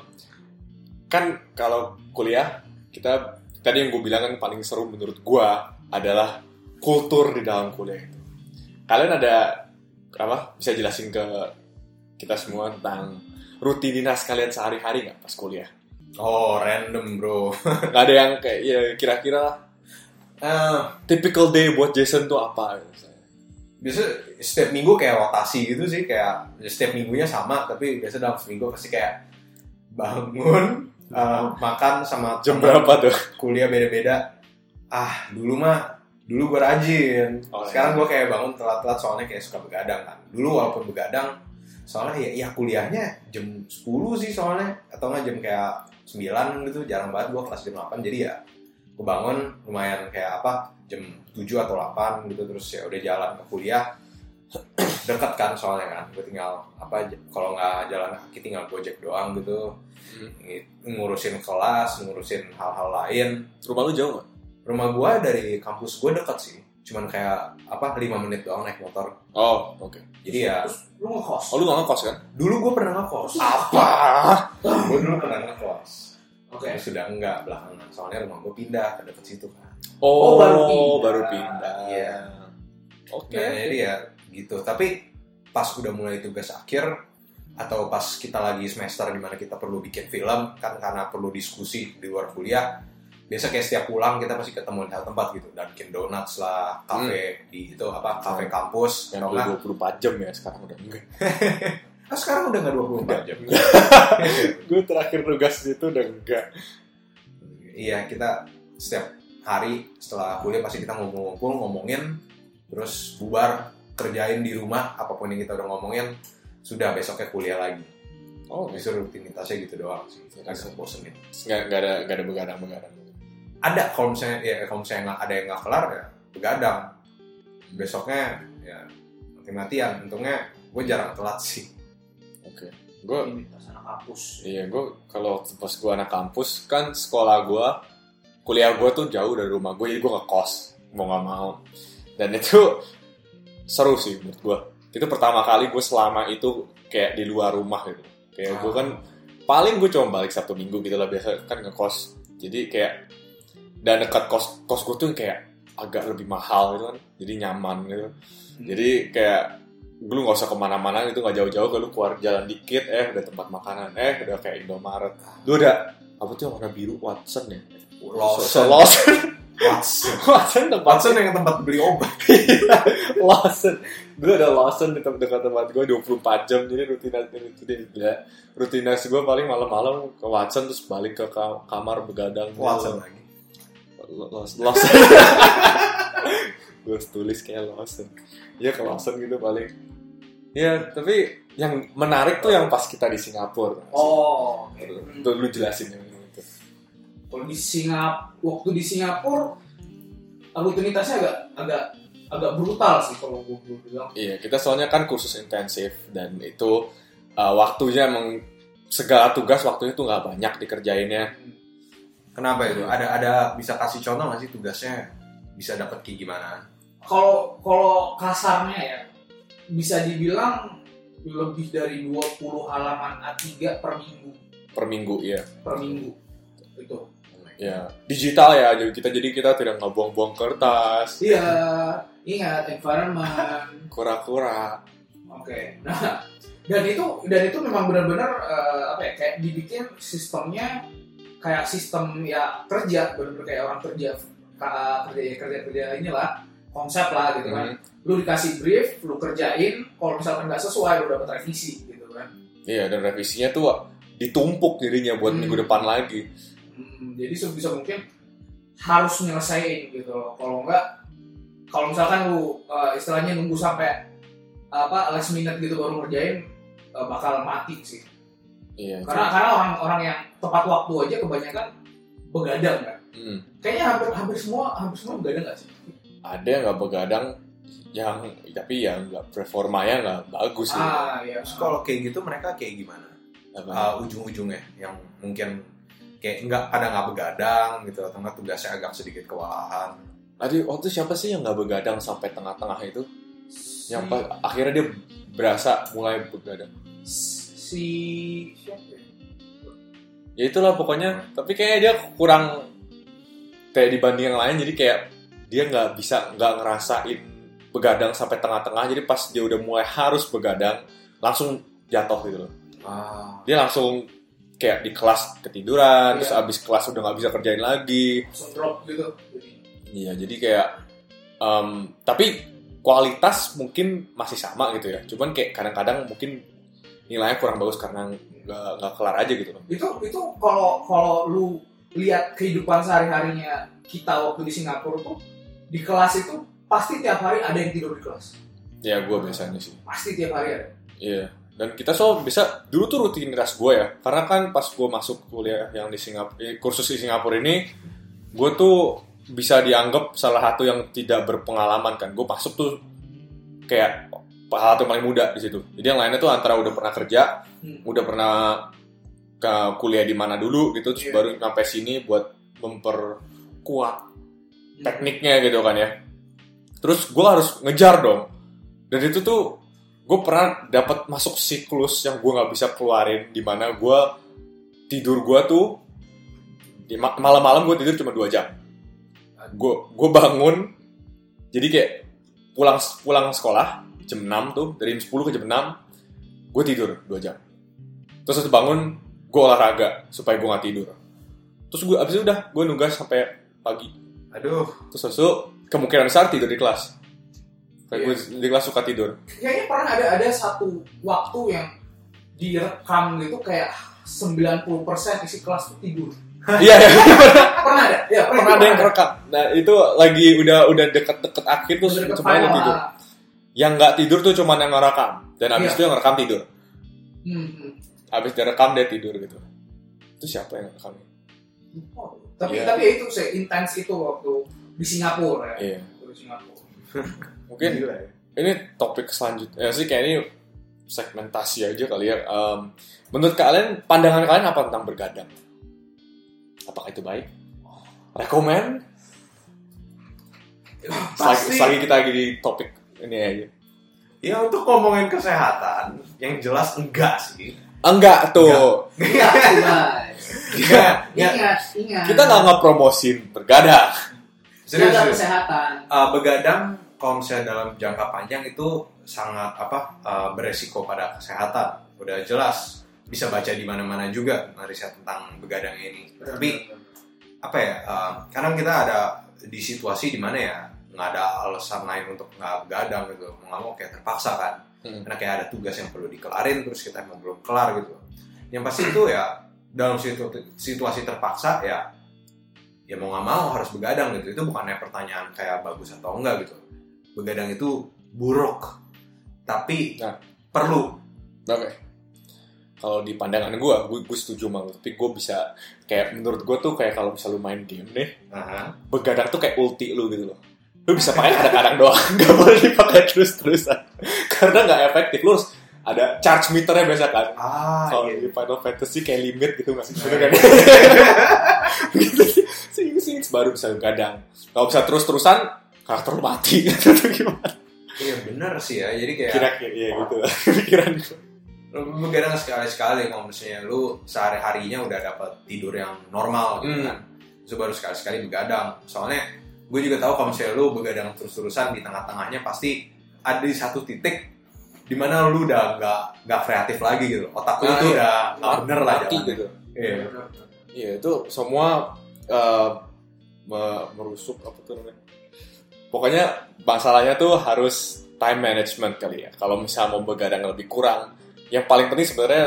kan kalau kuliah kita tadi yang gue bilang kan paling seru menurut gue adalah kultur di dalam kuliah itu. Kalian ada apa? Bisa jelasin ke kita semua tentang rutinitas kalian sehari-hari nggak pas kuliah? Oh random bro. Gak ada yang kayak ya kira-kira lah, Eh, typical day buat Jason tuh apa? biasa setiap minggu kayak rotasi gitu sih kayak setiap minggunya sama tapi biasa dalam seminggu pasti kayak bangun eh, makan sama Jam berapa tuh? kuliah beda-beda. Ah dulu mah dulu gue rajin. Oh, sekarang gue kayak bangun telat-telat soalnya kayak suka begadang kan. Dulu walaupun begadang soalnya ya, ya kuliahnya jam 10 sih soalnya. Atau nggak jam kayak 9 gitu jarang banget gue kelas jam 8 jadi ya gue bangun lumayan kayak apa jam 7 atau 8 gitu. Terus ya udah jalan ke kuliah. Dekat kan soalnya kan gue tinggal apa kalau nggak jalan kaki tinggal gojek doang gitu. Hmm. Ng- ngurusin kelas ngurusin hal-hal lain. Rumah lu jauh nggak? rumah gue dari kampus gue dekat sih cuman kayak apa lima menit doang naik motor Oh, oke. jadi ya terus lu ngekos Oh, lu nggak ngekos kan? dulu gue pernah ngekos Apa? gue dulu pernah ngekos oke Tapi sudah enggak belakangan soalnya rumah gue pindah ke dekat situ kan Oh, Oh, baru pindah. baru pindah. Iya. Oke. Nah, jadi ya gitu. Tapi pas udah mulai tugas akhir atau pas kita lagi semester di mana kita perlu bikin film kan karena perlu diskusi di luar kuliah. Biasa kayak setiap pulang kita pasti ketemu di tempat gitu dan bikin donuts lah, kafe di itu apa kafe kampus. Yang dulu enggak, 24 jam ya sekarang udah enggak. ah, sekarang udah nggak 24 jam. Gue terakhir tugas itu udah enggak. Iya kita setiap hari setelah kuliah pasti kita ngumpul-ngumpul ngomongin terus bubar kerjain di rumah apa pun yang kita udah ngomongin sudah besoknya kuliah lagi Oh, itu rutinitasnya gitu doang sih agak bosenin nggak nggak ada nggak ada begadang begadang. Ada kalau misalnya ya kalau misalnya nggak ada yang nggak kelar ya begadang besoknya ya mati-matian untungnya gue jarang telat sih Oke. Gue Rutinitas anak kampus. Iya, gue kalau pas gue anak kampus kan sekolah gue, kuliah gue tuh jauh dari rumah gue, jadi gue ngekos mau nggak mau. Dan itu seru sih menurut gue. Itu pertama kali gue selama itu kayak di luar rumah gitu. Kayak gue kan paling gue cuma balik Sabtu Minggu gitu lah biasa kan ngekos. Jadi kayak dan dekat kos kos gue tuh kayak agak lebih mahal gitu kan, jadi nyaman gitu. Jadi kayak lu nggak usah ke mana-mana itu nggak jauh-jauh kalau lu keluar jalan dikit eh udah tempat makanan eh udah kayak Indomaret. Lu udah apa tuh yang warna biru? Watson ya? Lawson. Lawson. Watson. Watson tempat Watson yang tempat beli obat. Lawson. Gue ada Lawson di tempat dekat tempat gue 24 jam. Jadi rutinitas rutinitas gila. Rutinitas gue paling malam-malam ke Watson terus balik ke ka- kamar begadang. Watson lagi Lawson Lawson gue tulis kayak Lawson ya ke Lawson gitu paling. Ya tapi yang menarik tuh yang pas kita di Singapura. Oh, oke. Tuh, lu jelasin yang itu Kalau di Singapura, waktu di Singapura, rutinitasnya agak agak agak brutal sih kalau gue bilang. iya kita soalnya kan kursus intensif dan itu uh, waktunya emang segala tugas waktunya tuh nggak banyak dikerjainnya kenapa itu? Ada ada bisa kasih contoh nggak sih tugasnya? Bisa dapat kayak gimana? Kalau kalau kasarnya ya bisa dibilang lebih dari 20 halaman A3 per minggu. Per minggu ya per minggu. Itu. ya digital ya jadi kita jadi kita tidak ngebuang-buang kertas. Iya, ingat environment. kura-kura. Oke. Nah, dan itu dan itu memang benar-benar eh, apa ya kayak dibikin sistemnya kayak sistem ya kerja benar-benar kayak orang kerja kerja kerja kerja inilah konsep lah gitu kan. Lu dikasih brief, lu kerjain, kalau misalkan nggak sesuai lu dapat revisi gitu kan. iya dan revisinya tuh ditumpuk jadinya buat Hmm. minggu depan lagi Hmm, jadi sebisa mungkin harus nyelesain gitu loh. Kalau enggak, kalau misalkan lu eh, istilahnya nunggu sampai apa last minute gitu baru ngerjain eh, bakal mati sih. Iya Karena karena orang-orang yang tepat waktu aja kebanyakan begadang kan. Hmm. Kayaknya hampir hampir semua hampir semua begadang nggak sih? ada yang nggak begadang yang tapi ya nggak performanya nggak bagus sih Ah iya. Terus kalau kayak gitu mereka kayak gimana Apa? Uh, ujung-ujungnya yang mungkin kayak nggak pada nggak begadang gitu atau nggak tugasnya agak sedikit kewalahan Tadi waktu siapa sih yang nggak begadang sampai tengah-tengah itu? Yang si, pas, akhirnya dia berasa mulai begadang. si siapa ya? Itulah pokoknya. Tapi kayaknya dia kurang kayak dibanding yang lain. Jadi kayak dia nggak bisa nggak ngerasain begadang sampai tengah-tengah. Jadi pas dia udah mulai harus begadang, langsung jatuh gitu loh. ah Dia langsung kayak di kelas ketiduran, Iya. terus abis kelas udah nggak bisa kerjain lagi. langsung drop gitu. Jadi, Iya, jadi kayak em, tapi kualitas mungkin masih sama gitu ya. Cuman kayak kadang-kadang mungkin nilainya kurang bagus karena nggak nggak kelar aja gitu loh. itu itu kalau kalau lu lihat kehidupan sehari harinya kita waktu di Singapura tuh di kelas itu pasti tiap hari ada yang tidur di kelas Ya gue biasanya sih. pasti tiap hari ada Iya. Dan kita so bisa dulu tuh rutinitas gue ya. Karena kan pas gue masuk kuliah yang di Singapura, kursus di Singapura ini, gue tuh bisa dianggap salah satu yang tidak berpengalaman kan. Gue masuk tuh kayak hal yang paling muda di situ. Jadi yang lainnya tuh antara udah pernah kerja, Hmm. udah pernah ke kuliah di mana dulu gitu, terus Iya. baru sampai sini buat memperkuat tekniknya gitu kan ya. Terus gue harus ngejar dong. Dan itu tuh gue pernah dapat masuk siklus yang gue nggak bisa keluarin di mana gue tidur gue tuh di ma- malam-malam gue tidur cuma dua jam. Gue gue bangun jadi kayak pulang pulang sekolah jam 6 tuh dari jam 10 ke jam 6 gue tidur dua jam. Terus habis bangun gue olahraga supaya gue nggak tidur. Terus gue abis itu udah gue nugas sampai pagi. aduh Terus habis itu kemungkinan besar tidur di kelas. Kayak Iya. gue di kelas suka tidur. kayaknya pernah ada ada satu waktu yang direkam gitu kayak 90% isi kelas tuh tidur Iya, iya. Pernah ada? Ya, pernah ada yang kerekam. Nah itu lagi udah udah deket-deket akhir tuh semuanya tidur. Yang nggak tidur tuh cuma yang ngerekam. Dan abis Iya. itu yang ngerekam tidur. Hmm. Abis dia rekam dia tidur gitu. Itu siapa yang rekam? Oh, tapi Iya. tapi ya itu saya intens itu waktu di Singapura ya. Iya. Waktu di Singapura. Mungkin Gila ya. ini topik selanjutnya sih kayak ini segmentasi aja kali ya. Em, menurut kalian pandangan kalian apa tentang bergadang? Apakah itu baik? Rekomen? Selagi, Pasti. selagi kita lagi di topik ini aja. Ya untuk ngomongin kesehatan, yang jelas enggak sih. Enggak tuh. Guys. Enggak, enggak. Ingat, ingat. Kita nggak ngepromosin bergadang. Serius, kesehatan. Uh, begadang kalau misalnya dalam jangka panjang itu sangat apa uh, beresiko pada kesehatan. Udah jelas bisa baca di mana-mana juga riset tentang begadang ini. Tapi apa ya? uh, kadang kita ada di situasi di mana ya nggak ada alasan lain untuk nggak begadang gitu. Mau nggak mau kayak terpaksa kan. Hmm. Karena kayak ada tugas yang perlu dikelarin terus kita emang belum kelar gitu. Yang pasti itu ya dalam situ- situasi terpaksa ya ya mau nggak mau harus begadang gitu itu bukannya pertanyaan kayak bagus atau enggak gitu begadang itu buruk tapi Nah. perlu Oke. Kalau di pandangan gue, gue, setuju banget. Tapi gue bisa kayak menurut gue tuh kayak kalau bisa lu main game nih, Aha. begadang tuh kayak ulti lu gitu loh. Lu bisa pakai kadang-kadang doang, nggak boleh dipakai terus-terusan. Karena nggak efektif. Lu harus ada charge meternya biasa kan. ah Kalau iya. di Final Fantasy kayak limit gitu nggak sih? Bener kan? gitu sih. Sing baru bisa begadang. Kalau bisa terus-terusan, karakter lu mati. Gitu gimana? iya bener sih ya jadi kayak Kira-kira ya gitu. Pikiran lu begadang sekali-sekali kalau misalnya lu sehari harinya udah dapat tidur yang normal gitu Hmm. kan itu baru sekali-sekali begadang soalnya gue juga tahu kalau misalnya lu begadang terus-terusan di tengah-tengahnya pasti ada di satu titik di mana lu udah nggak nggak kreatif lagi gitu otak lu Ah, tuh iya. udah nggak bener lah jalannya. gitu. Iya. Iya itu semua eh, me- merusuk apa tuh namanya? Pokoknya masalahnya tuh harus time management kali ya. Kalau misalnya mau begadang lebih kurang, yang paling penting sebenarnya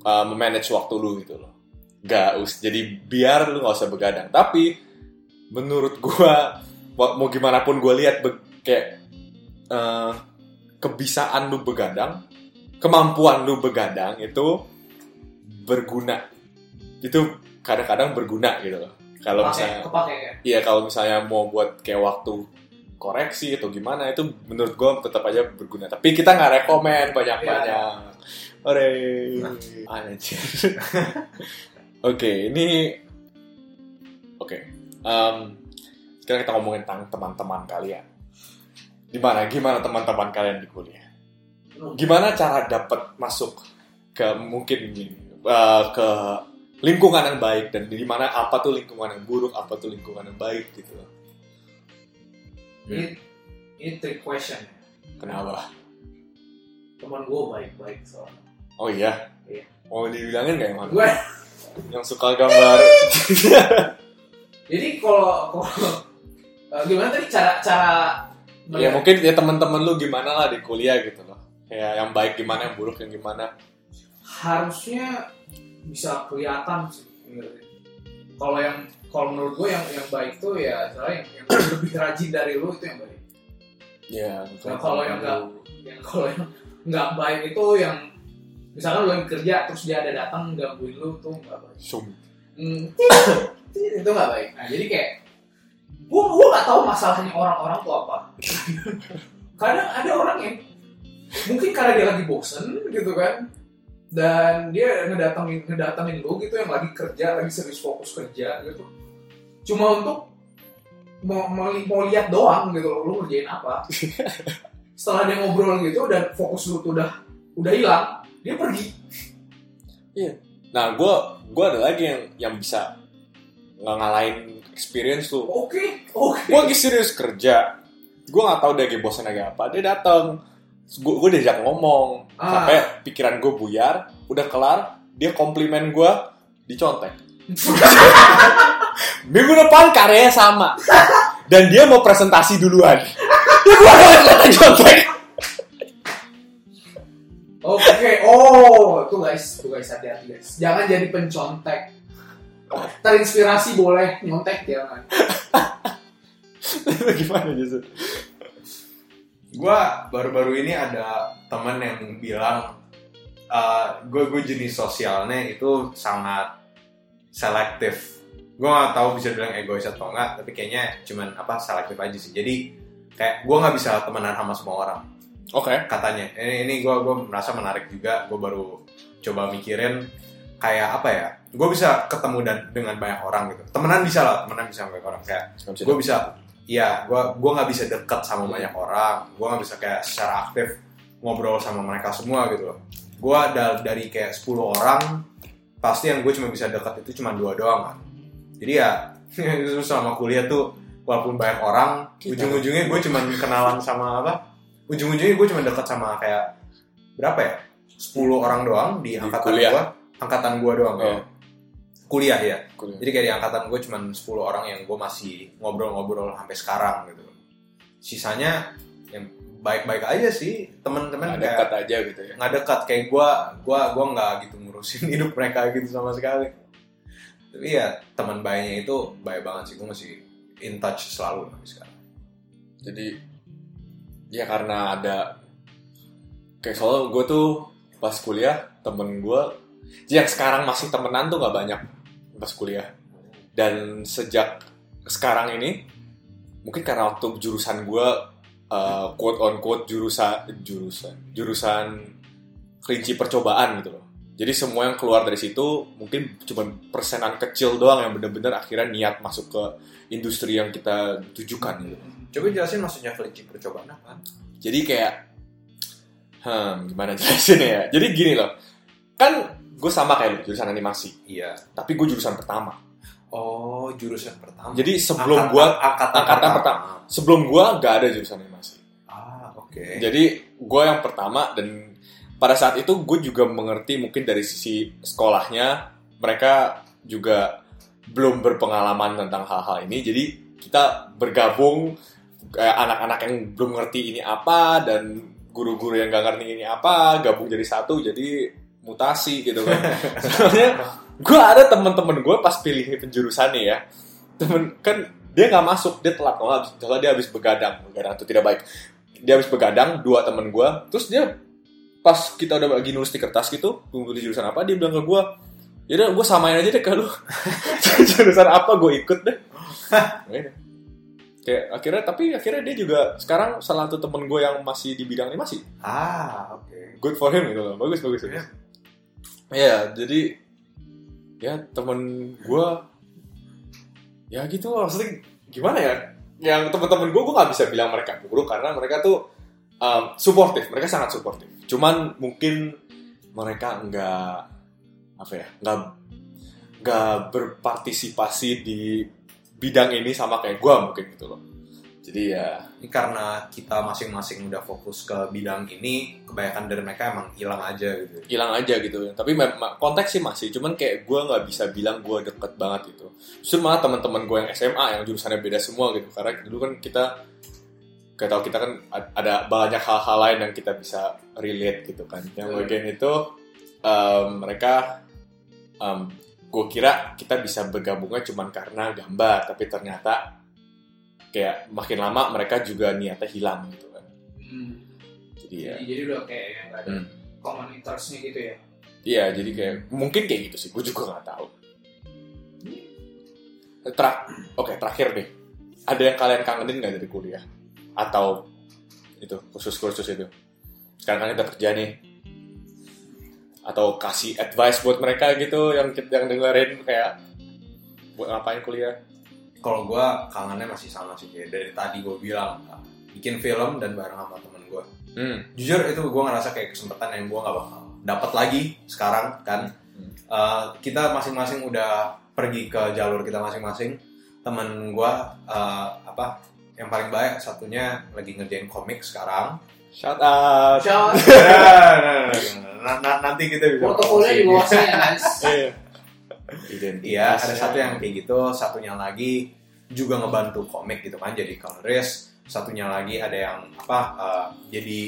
eh, memanage waktu lu gitu loh. Gak us, jadi biar lu nggak usah begadang. Tapi menurut gua wa- mau gimana pun gua lihat kayak eh, kebisaan lu begadang, kemampuan lu begadang itu berguna itu kadang-kadang berguna gitu loh. Kalau misalnya, kepake ya. iya kalau misalnya mau buat kayak waktu koreksi atau gimana itu menurut gue tetap aja berguna. Tapi kita nggak rekomen banyak-banyak. Ore, anjir. Oke, ini oke. Em, sekarang kita ngomongin tentang teman-teman kalian. Gimana? Gimana teman-teman kalian di kuliah? Gimana cara dapat masuk ke mungkin eh, ke lingkungan yang baik dan di mana apa tuh lingkungan yang buruk, apa tuh lingkungan yang baik gitu. Ini, ini trick question. Kenapa? Teman gue baik-baik soalnya. Oh iya. Iya. Mau dibilangin gak yang mana? Gue, Yang suka gambar. jadi kalau kalau eh, gimana tadi cara cara ya mungkin ya teman-teman lu gimana lah di kuliah gitu loh. Kayak yang baik gimana, yang buruk yang gimana. harusnya bisa kelihatan sih. Kalau yang kalau menurut gue yang yang baik tuh ya misalnya yang, yang lebih rajin dari lu itu yang baik. Ya, Nah, kalau yang enggak, yang kalau yang nggak baik itu yang misalkan lu yang kerja terus dia ada datang gangguin lu tuh nggak baik. Sum. Hmm, itu nggak baik. Nah jadi kayak gua gua nggak tahu masalahnya orang-orang tuh apa. Kadang ada orang yang mungkin karena dia lagi bosen gitu kan. Dan dia ngedatengin ngedatengin lu gitu yang lagi kerja lagi serius fokus kerja gitu. Cuma untuk mau mau, mau lihat doang gitu lu ngerjain apa. Setelah dia ngobrol gitu dan fokus lu tuh udah udah hilang dia pergi. Nah, gue gue ada lagi yang yang bisa nggak ngalahin experience tuh. oke oke Gue lagi serius kerja. Gue nggak tahu dia lagi bosan lagi apa. Dia datang. Gue gue diajak ngomong. Ah. Sampai pikiran gue buyar. Udah kelar. Dia komplimen gue dicontek. Minggu depan karyanya sama. Dan dia mau presentasi duluan. Ya gue ada contek. Oke, oh, tuh guys, tuh guys hati-hati guys. Jangan jadi pencontek. terinspirasi boleh nyontek ya kan Gimana justru? gue baru-baru ini ada temen yang bilang gue gue jenis sosialnya itu sangat selektif gue gak tahu bisa bilang egois atau enggak tapi kayaknya cuman apa selektif aja sih jadi kayak gue nggak bisa temenan sama semua orang Oke. katanya. Ini ini gue gue merasa menarik juga. Gue baru coba mikirin kayak apa ya? Gue bisa ketemu dan dengan banyak orang gitu. Temenan bisa lah temenan bisa banyak orang. Kayak gue bisa iya gue gue nggak bisa deket sama banyak orang. Gue nggak bisa kayak secara aktif ngobrol sama mereka semua gitu loh. Gue da- dari kayak 10 orang pasti yang gue cuma bisa dekat itu cuma dua doang kan. Jadi ya selama kuliah tuh walaupun banyak orang ujung-ujungnya gue cuma kenalan sama apa ujung-ujungnya gue cuma dekat sama kayak berapa ya 10 orang doang di Di angkatan gue angkatan gue doang Oh. ya. kuliah ya Kuliah. jadi kayak di angkatan gue cuma 10 orang yang gue masih ngobrol-ngobrol sampai sekarang gitu. Sisanya yang baik-baik aja sih teman-teman Nggak dekat aja gitu ya. nggak dekat kayak gue gue gue nggak gitu ngurusin hidup mereka gitu sama sekali. Tapi ya teman baiknya itu baik banget sih gue masih in touch selalu sampai sekarang. Jadi ya karena ada kayak soalnya gue tuh pas kuliah temen gue yang sekarang masih temenan tuh nggak banyak pas kuliah. Dan sejak sekarang ini mungkin karena waktu jurusan gue uh, quote on quote jurusan jurusan jurusan kelinci percobaan gitu loh. Jadi semua yang keluar dari situ mungkin cuma persenan kecil doang yang bener-bener akhirnya niat masuk ke industri yang kita tujukan gitu Coba jelasin maksudnya kelinci percobaan apa? jadi kayak hmm gimana jelasin ya jadi gini loh kan gue sama kayak lu jurusan animasi Iya. tapi gue jurusan pertama Oh jurusan pertama. jadi sebelum Angkatan- gue angkatan, angkatan pertama. sebelum gue gak ada jurusan animasi Ah oke. jadi gue yang pertama dan pada saat itu gue juga mengerti mungkin dari sisi sekolahnya mereka juga belum berpengalaman tentang hal-hal ini jadi kita bergabung kayak anak-anak yang belum ngerti ini apa dan guru-guru yang gak ngerti ini apa gabung jadi satu jadi mutasi gitu kan. Soalnya gue ada temen-temen gue pas pilih penjurusannya ya. Temen kan dia nggak masuk dia telat banget. Soalnya dia habis begadang begadang itu tidak baik. Dia habis begadang dua temen gue terus dia pas kita udah lagi nulis di kertas gitu tunggu di jurusan apa dia bilang ke gue ya gue samain aja deh ke lu. Jurusan apa gue ikut deh. Kayak akhirnya tapi akhirnya dia juga sekarang salah satu temen gue yang masih di bidang animasi Ah oke. good for him gitu loh. Bagus bagus. Bagus Iya, jadi ya temen gue ya gitu loh. Maksudnya gimana ya? Yang temen-temen gue gue nggak bisa bilang mereka buruk karena mereka tuh um, suportif mereka sangat suportif cuman mungkin mereka nggak apa ya nggak nggak berpartisipasi di bidang ini sama kayak gue mungkin gitu loh. Jadi ya Ini karena kita masing-masing udah fokus ke bidang ini, kebanyakan dari mereka emang hilang aja gitu. hilang aja gitu. Tapi konteks sih masih cuman kayak gue nggak bisa bilang gue deket banget gitu. Justru malah teman-teman gue yang SMA yang jurusannya beda semua gitu. Karena dulu kan kita kayak tau kita kan ad- ada banyak hal-hal lain yang kita bisa relate gitu kan. Yang bagian itu em, mereka gue kira kita bisa bergabungnya cuman karena gambar tapi ternyata kayak makin lama mereka juga niatnya hilang gitu kan Hmm. jadi ya Jadi, jadi udah kayak yang nggak ada Hmm. komunitasnya gitu ya. Iya, jadi kayak mungkin kayak gitu sih. Gue juga nggak tahu. Terak, oke terakhir deh. Ada yang kalian kangenin nggak dari kuliah? Atau itu kursus-kursus itu? Sekarang kan kita kerja nih. Atau kasih advice buat mereka gitu yang yang dengerin kayak buat ngapain kuliah? Kalau gue kangennya masih sama sih kayak dari tadi gue bilang bikin film dan bareng sama temen gue. Hmm. Jujur itu gue ngerasa kayak kesempatan yang gue nggak bakal dapat lagi sekarang kan. Hmm. Eh, kita masing-masing udah pergi ke jalur kita masing-masing. Temen gue eh, apa yang paling baik satunya lagi ngerjain komik sekarang. Shout out. Shout Nah, nah, nanti kita bisa Protokolnya di bawah saya guys. Iya. Iya, ada satu yang kayak gitu, satunya lagi juga ngebantu komik gitu kan, jadi colorist. Satunya lagi ada yang apa, eh, jadi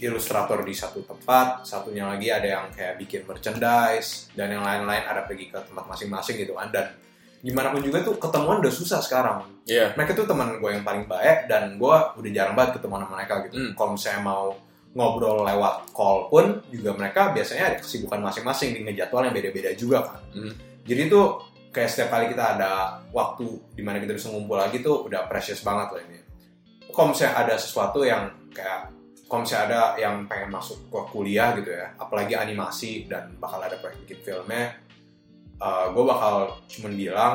ilustrator di satu tempat, satunya lagi ada yang kayak bikin merchandise dan yang lain-lain ada pergi ke tempat masing-masing gitu kan dan gimana pun juga tuh ketemuan udah susah sekarang. Iya. Mereka tuh teman gue yang paling baik dan gue udah jarang banget ketemu sama mereka gitu. Hmm. Kalau misalnya mau ngobrol lewat call pun juga mereka biasanya ada kesibukan masing-masing di ngejadwal yang beda-beda juga kan. Hmm. Jadi tuh kayak setiap kali kita ada waktu di mana kita bisa ngumpul lagi tuh udah precious banget lah ini. Kalau misalnya ada sesuatu yang kayak kalau misalnya ada yang pengen masuk ke kuliah gitu ya, apalagi animasi dan bakal ada proyek bikin filmnya, gue bakal cuman bilang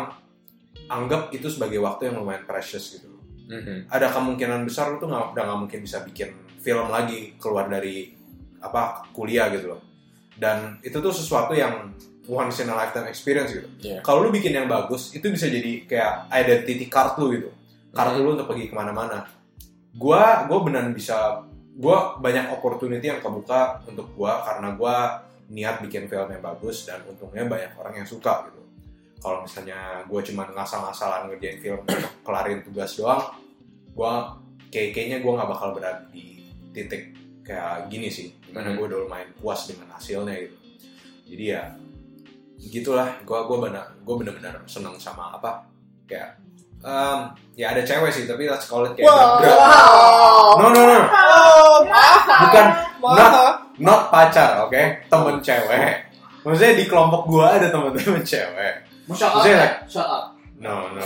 anggap itu sebagai waktu yang lumayan precious gitu. Mhm. Ada kemungkinan besar lu tuh nggak udah nggak mungkin bisa bikin film lagi keluar dari apa kuliah gitu loh. Dan itu tuh sesuatu yang once in a lifetime experience gitu. Iya. Kalau lu bikin yang bagus, itu bisa jadi kayak identity card lu gitu. Kartu lu untuk pergi ke mana-mana. Gua, gua beneran bisa, gua banyak opportunity yang kebuka untuk gua karena gua niat bikin film yang bagus dan untungnya banyak orang yang suka gitu. Kalau misalnya gua cuma ngasal-ngasalan ngerjain film kelarin tugas doang, gua kayak kayaknya gua nggak bakal berada di titik kayak gini sih. Di mana Hmm. gua udah lumayan puas dengan hasilnya gitu. Jadi ya gitulah gua gua benar gua benar-benar seneng sama apa kayak em, ya ada cewek sih tapi let's call it kayak Wow. berat- no no no bukan not not pacar oke temen cewek maksudnya di kelompok gua ada temen-temen cewek Shut up, Maksudnya, ya? shut up. no no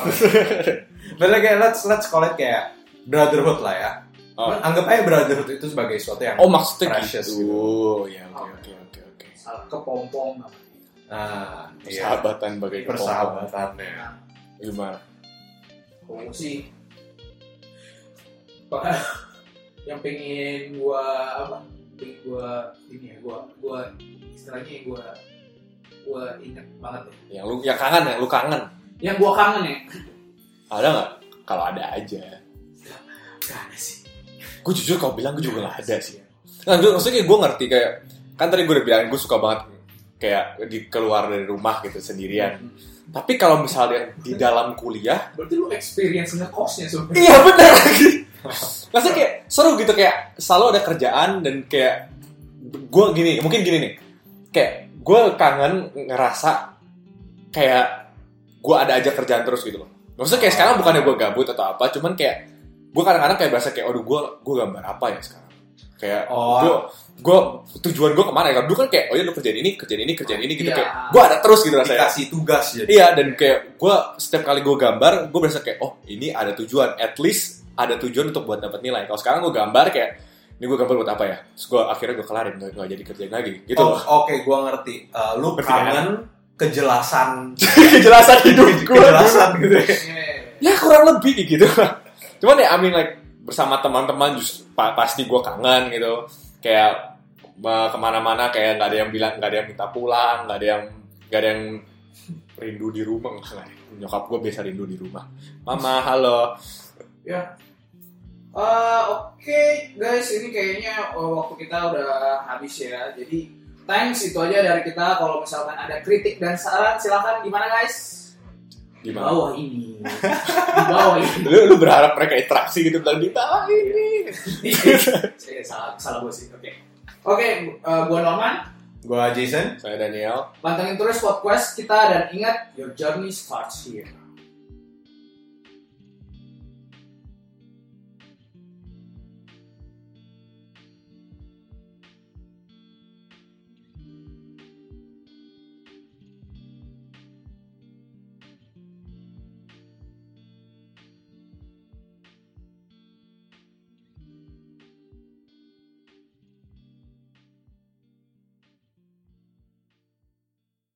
but like kayak let's let's call it kayak brotherhood lah ya Oh. anggap aja brotherhood itu sebagai sesuatu yang Oh maksudnya Precious gitu. Ya oke oke oke oke. Kepompong. ah iya Persahabatan bagai kepompong. persahabatannya Gimana? Kamu sih bahkan yang pengen gua apa pengen gua ini ya gua gua istilahnya gua gua inget banget ya Yang lu yang kangen ya, lu kangen. yang gua kangen ya Ada nggak? Kalau ada aja. gak ada sih Gue jujur kalau bilang gue juga nggak ada sih. Nah, gue, maksudnya kayak gue ngerti kayak kan tadi gue udah bilang gue suka banget kayak di keluar dari rumah gitu sendirian. Tapi kalau misalnya di dalam kuliah, berarti lu experience ngekosnya sebenarnya iya bener lagi. Maksudnya kayak seru gitu kayak selalu ada kerjaan dan kayak gue gini, mungkin gini nih, kayak gue kangen ngerasa kayak gue ada aja kerjaan terus gitu loh. Maksudnya kayak sekarang bukannya gue gabut atau apa, cuman kayak gue kadang-kadang kayak berasa kayak, aduh gue gue gambar apa ya sekarang? Kayak Oh. gue gue tujuan gue ke mana ya? Dulu kan kayak, oh ya lu kerjain ini, kerjain ini, kerjain ini gitu Iya. kayak gue ada terus gitu rasanya. dikasih tugas jadi Iya dan kayak gue setiap kali gue gambar gue berasa kayak oh ini ada tujuan at least ada tujuan untuk buat dapat nilai. Kalau sekarang gue gambar kayak ini gue gambar buat apa ya? Terus gue akhirnya gue kelarin gak, gak jadi kerjain lagi gitu. Oh. Oke, gua ngerti. Eh, lu kan? kangen kejelasan, Kejelasan hidup gue. kejelasan gitu ya. ya kurang lebih gitu. Cuman ya I mean like bersama teman-teman justru pa- pasti gue kangen gitu. Kayak ma- ke mana-mana kayak nggak ada yang bilang nggak ada yang minta pulang, nggak ada yang nggak ada yang rindu di rumah. Nyokap gue biasa rindu di rumah. Mama, halo. ya Eh, Oke guys, ini kayaknya eh, waktu kita udah habis ya. Jadi thanks itu aja dari kita. Kalau misalkan ada kritik dan saran, silakan gimana guys? Di bawah ini. Di bawah ini. lu, lu berharap mereka interaksi gitu bilang di bawah ini Eh, salah salah gue sih. Oke. Oke, eh, gua Norman. Gua Jason. saya Daniel Pantengin terus podcast kita dan ingat your journey starts here.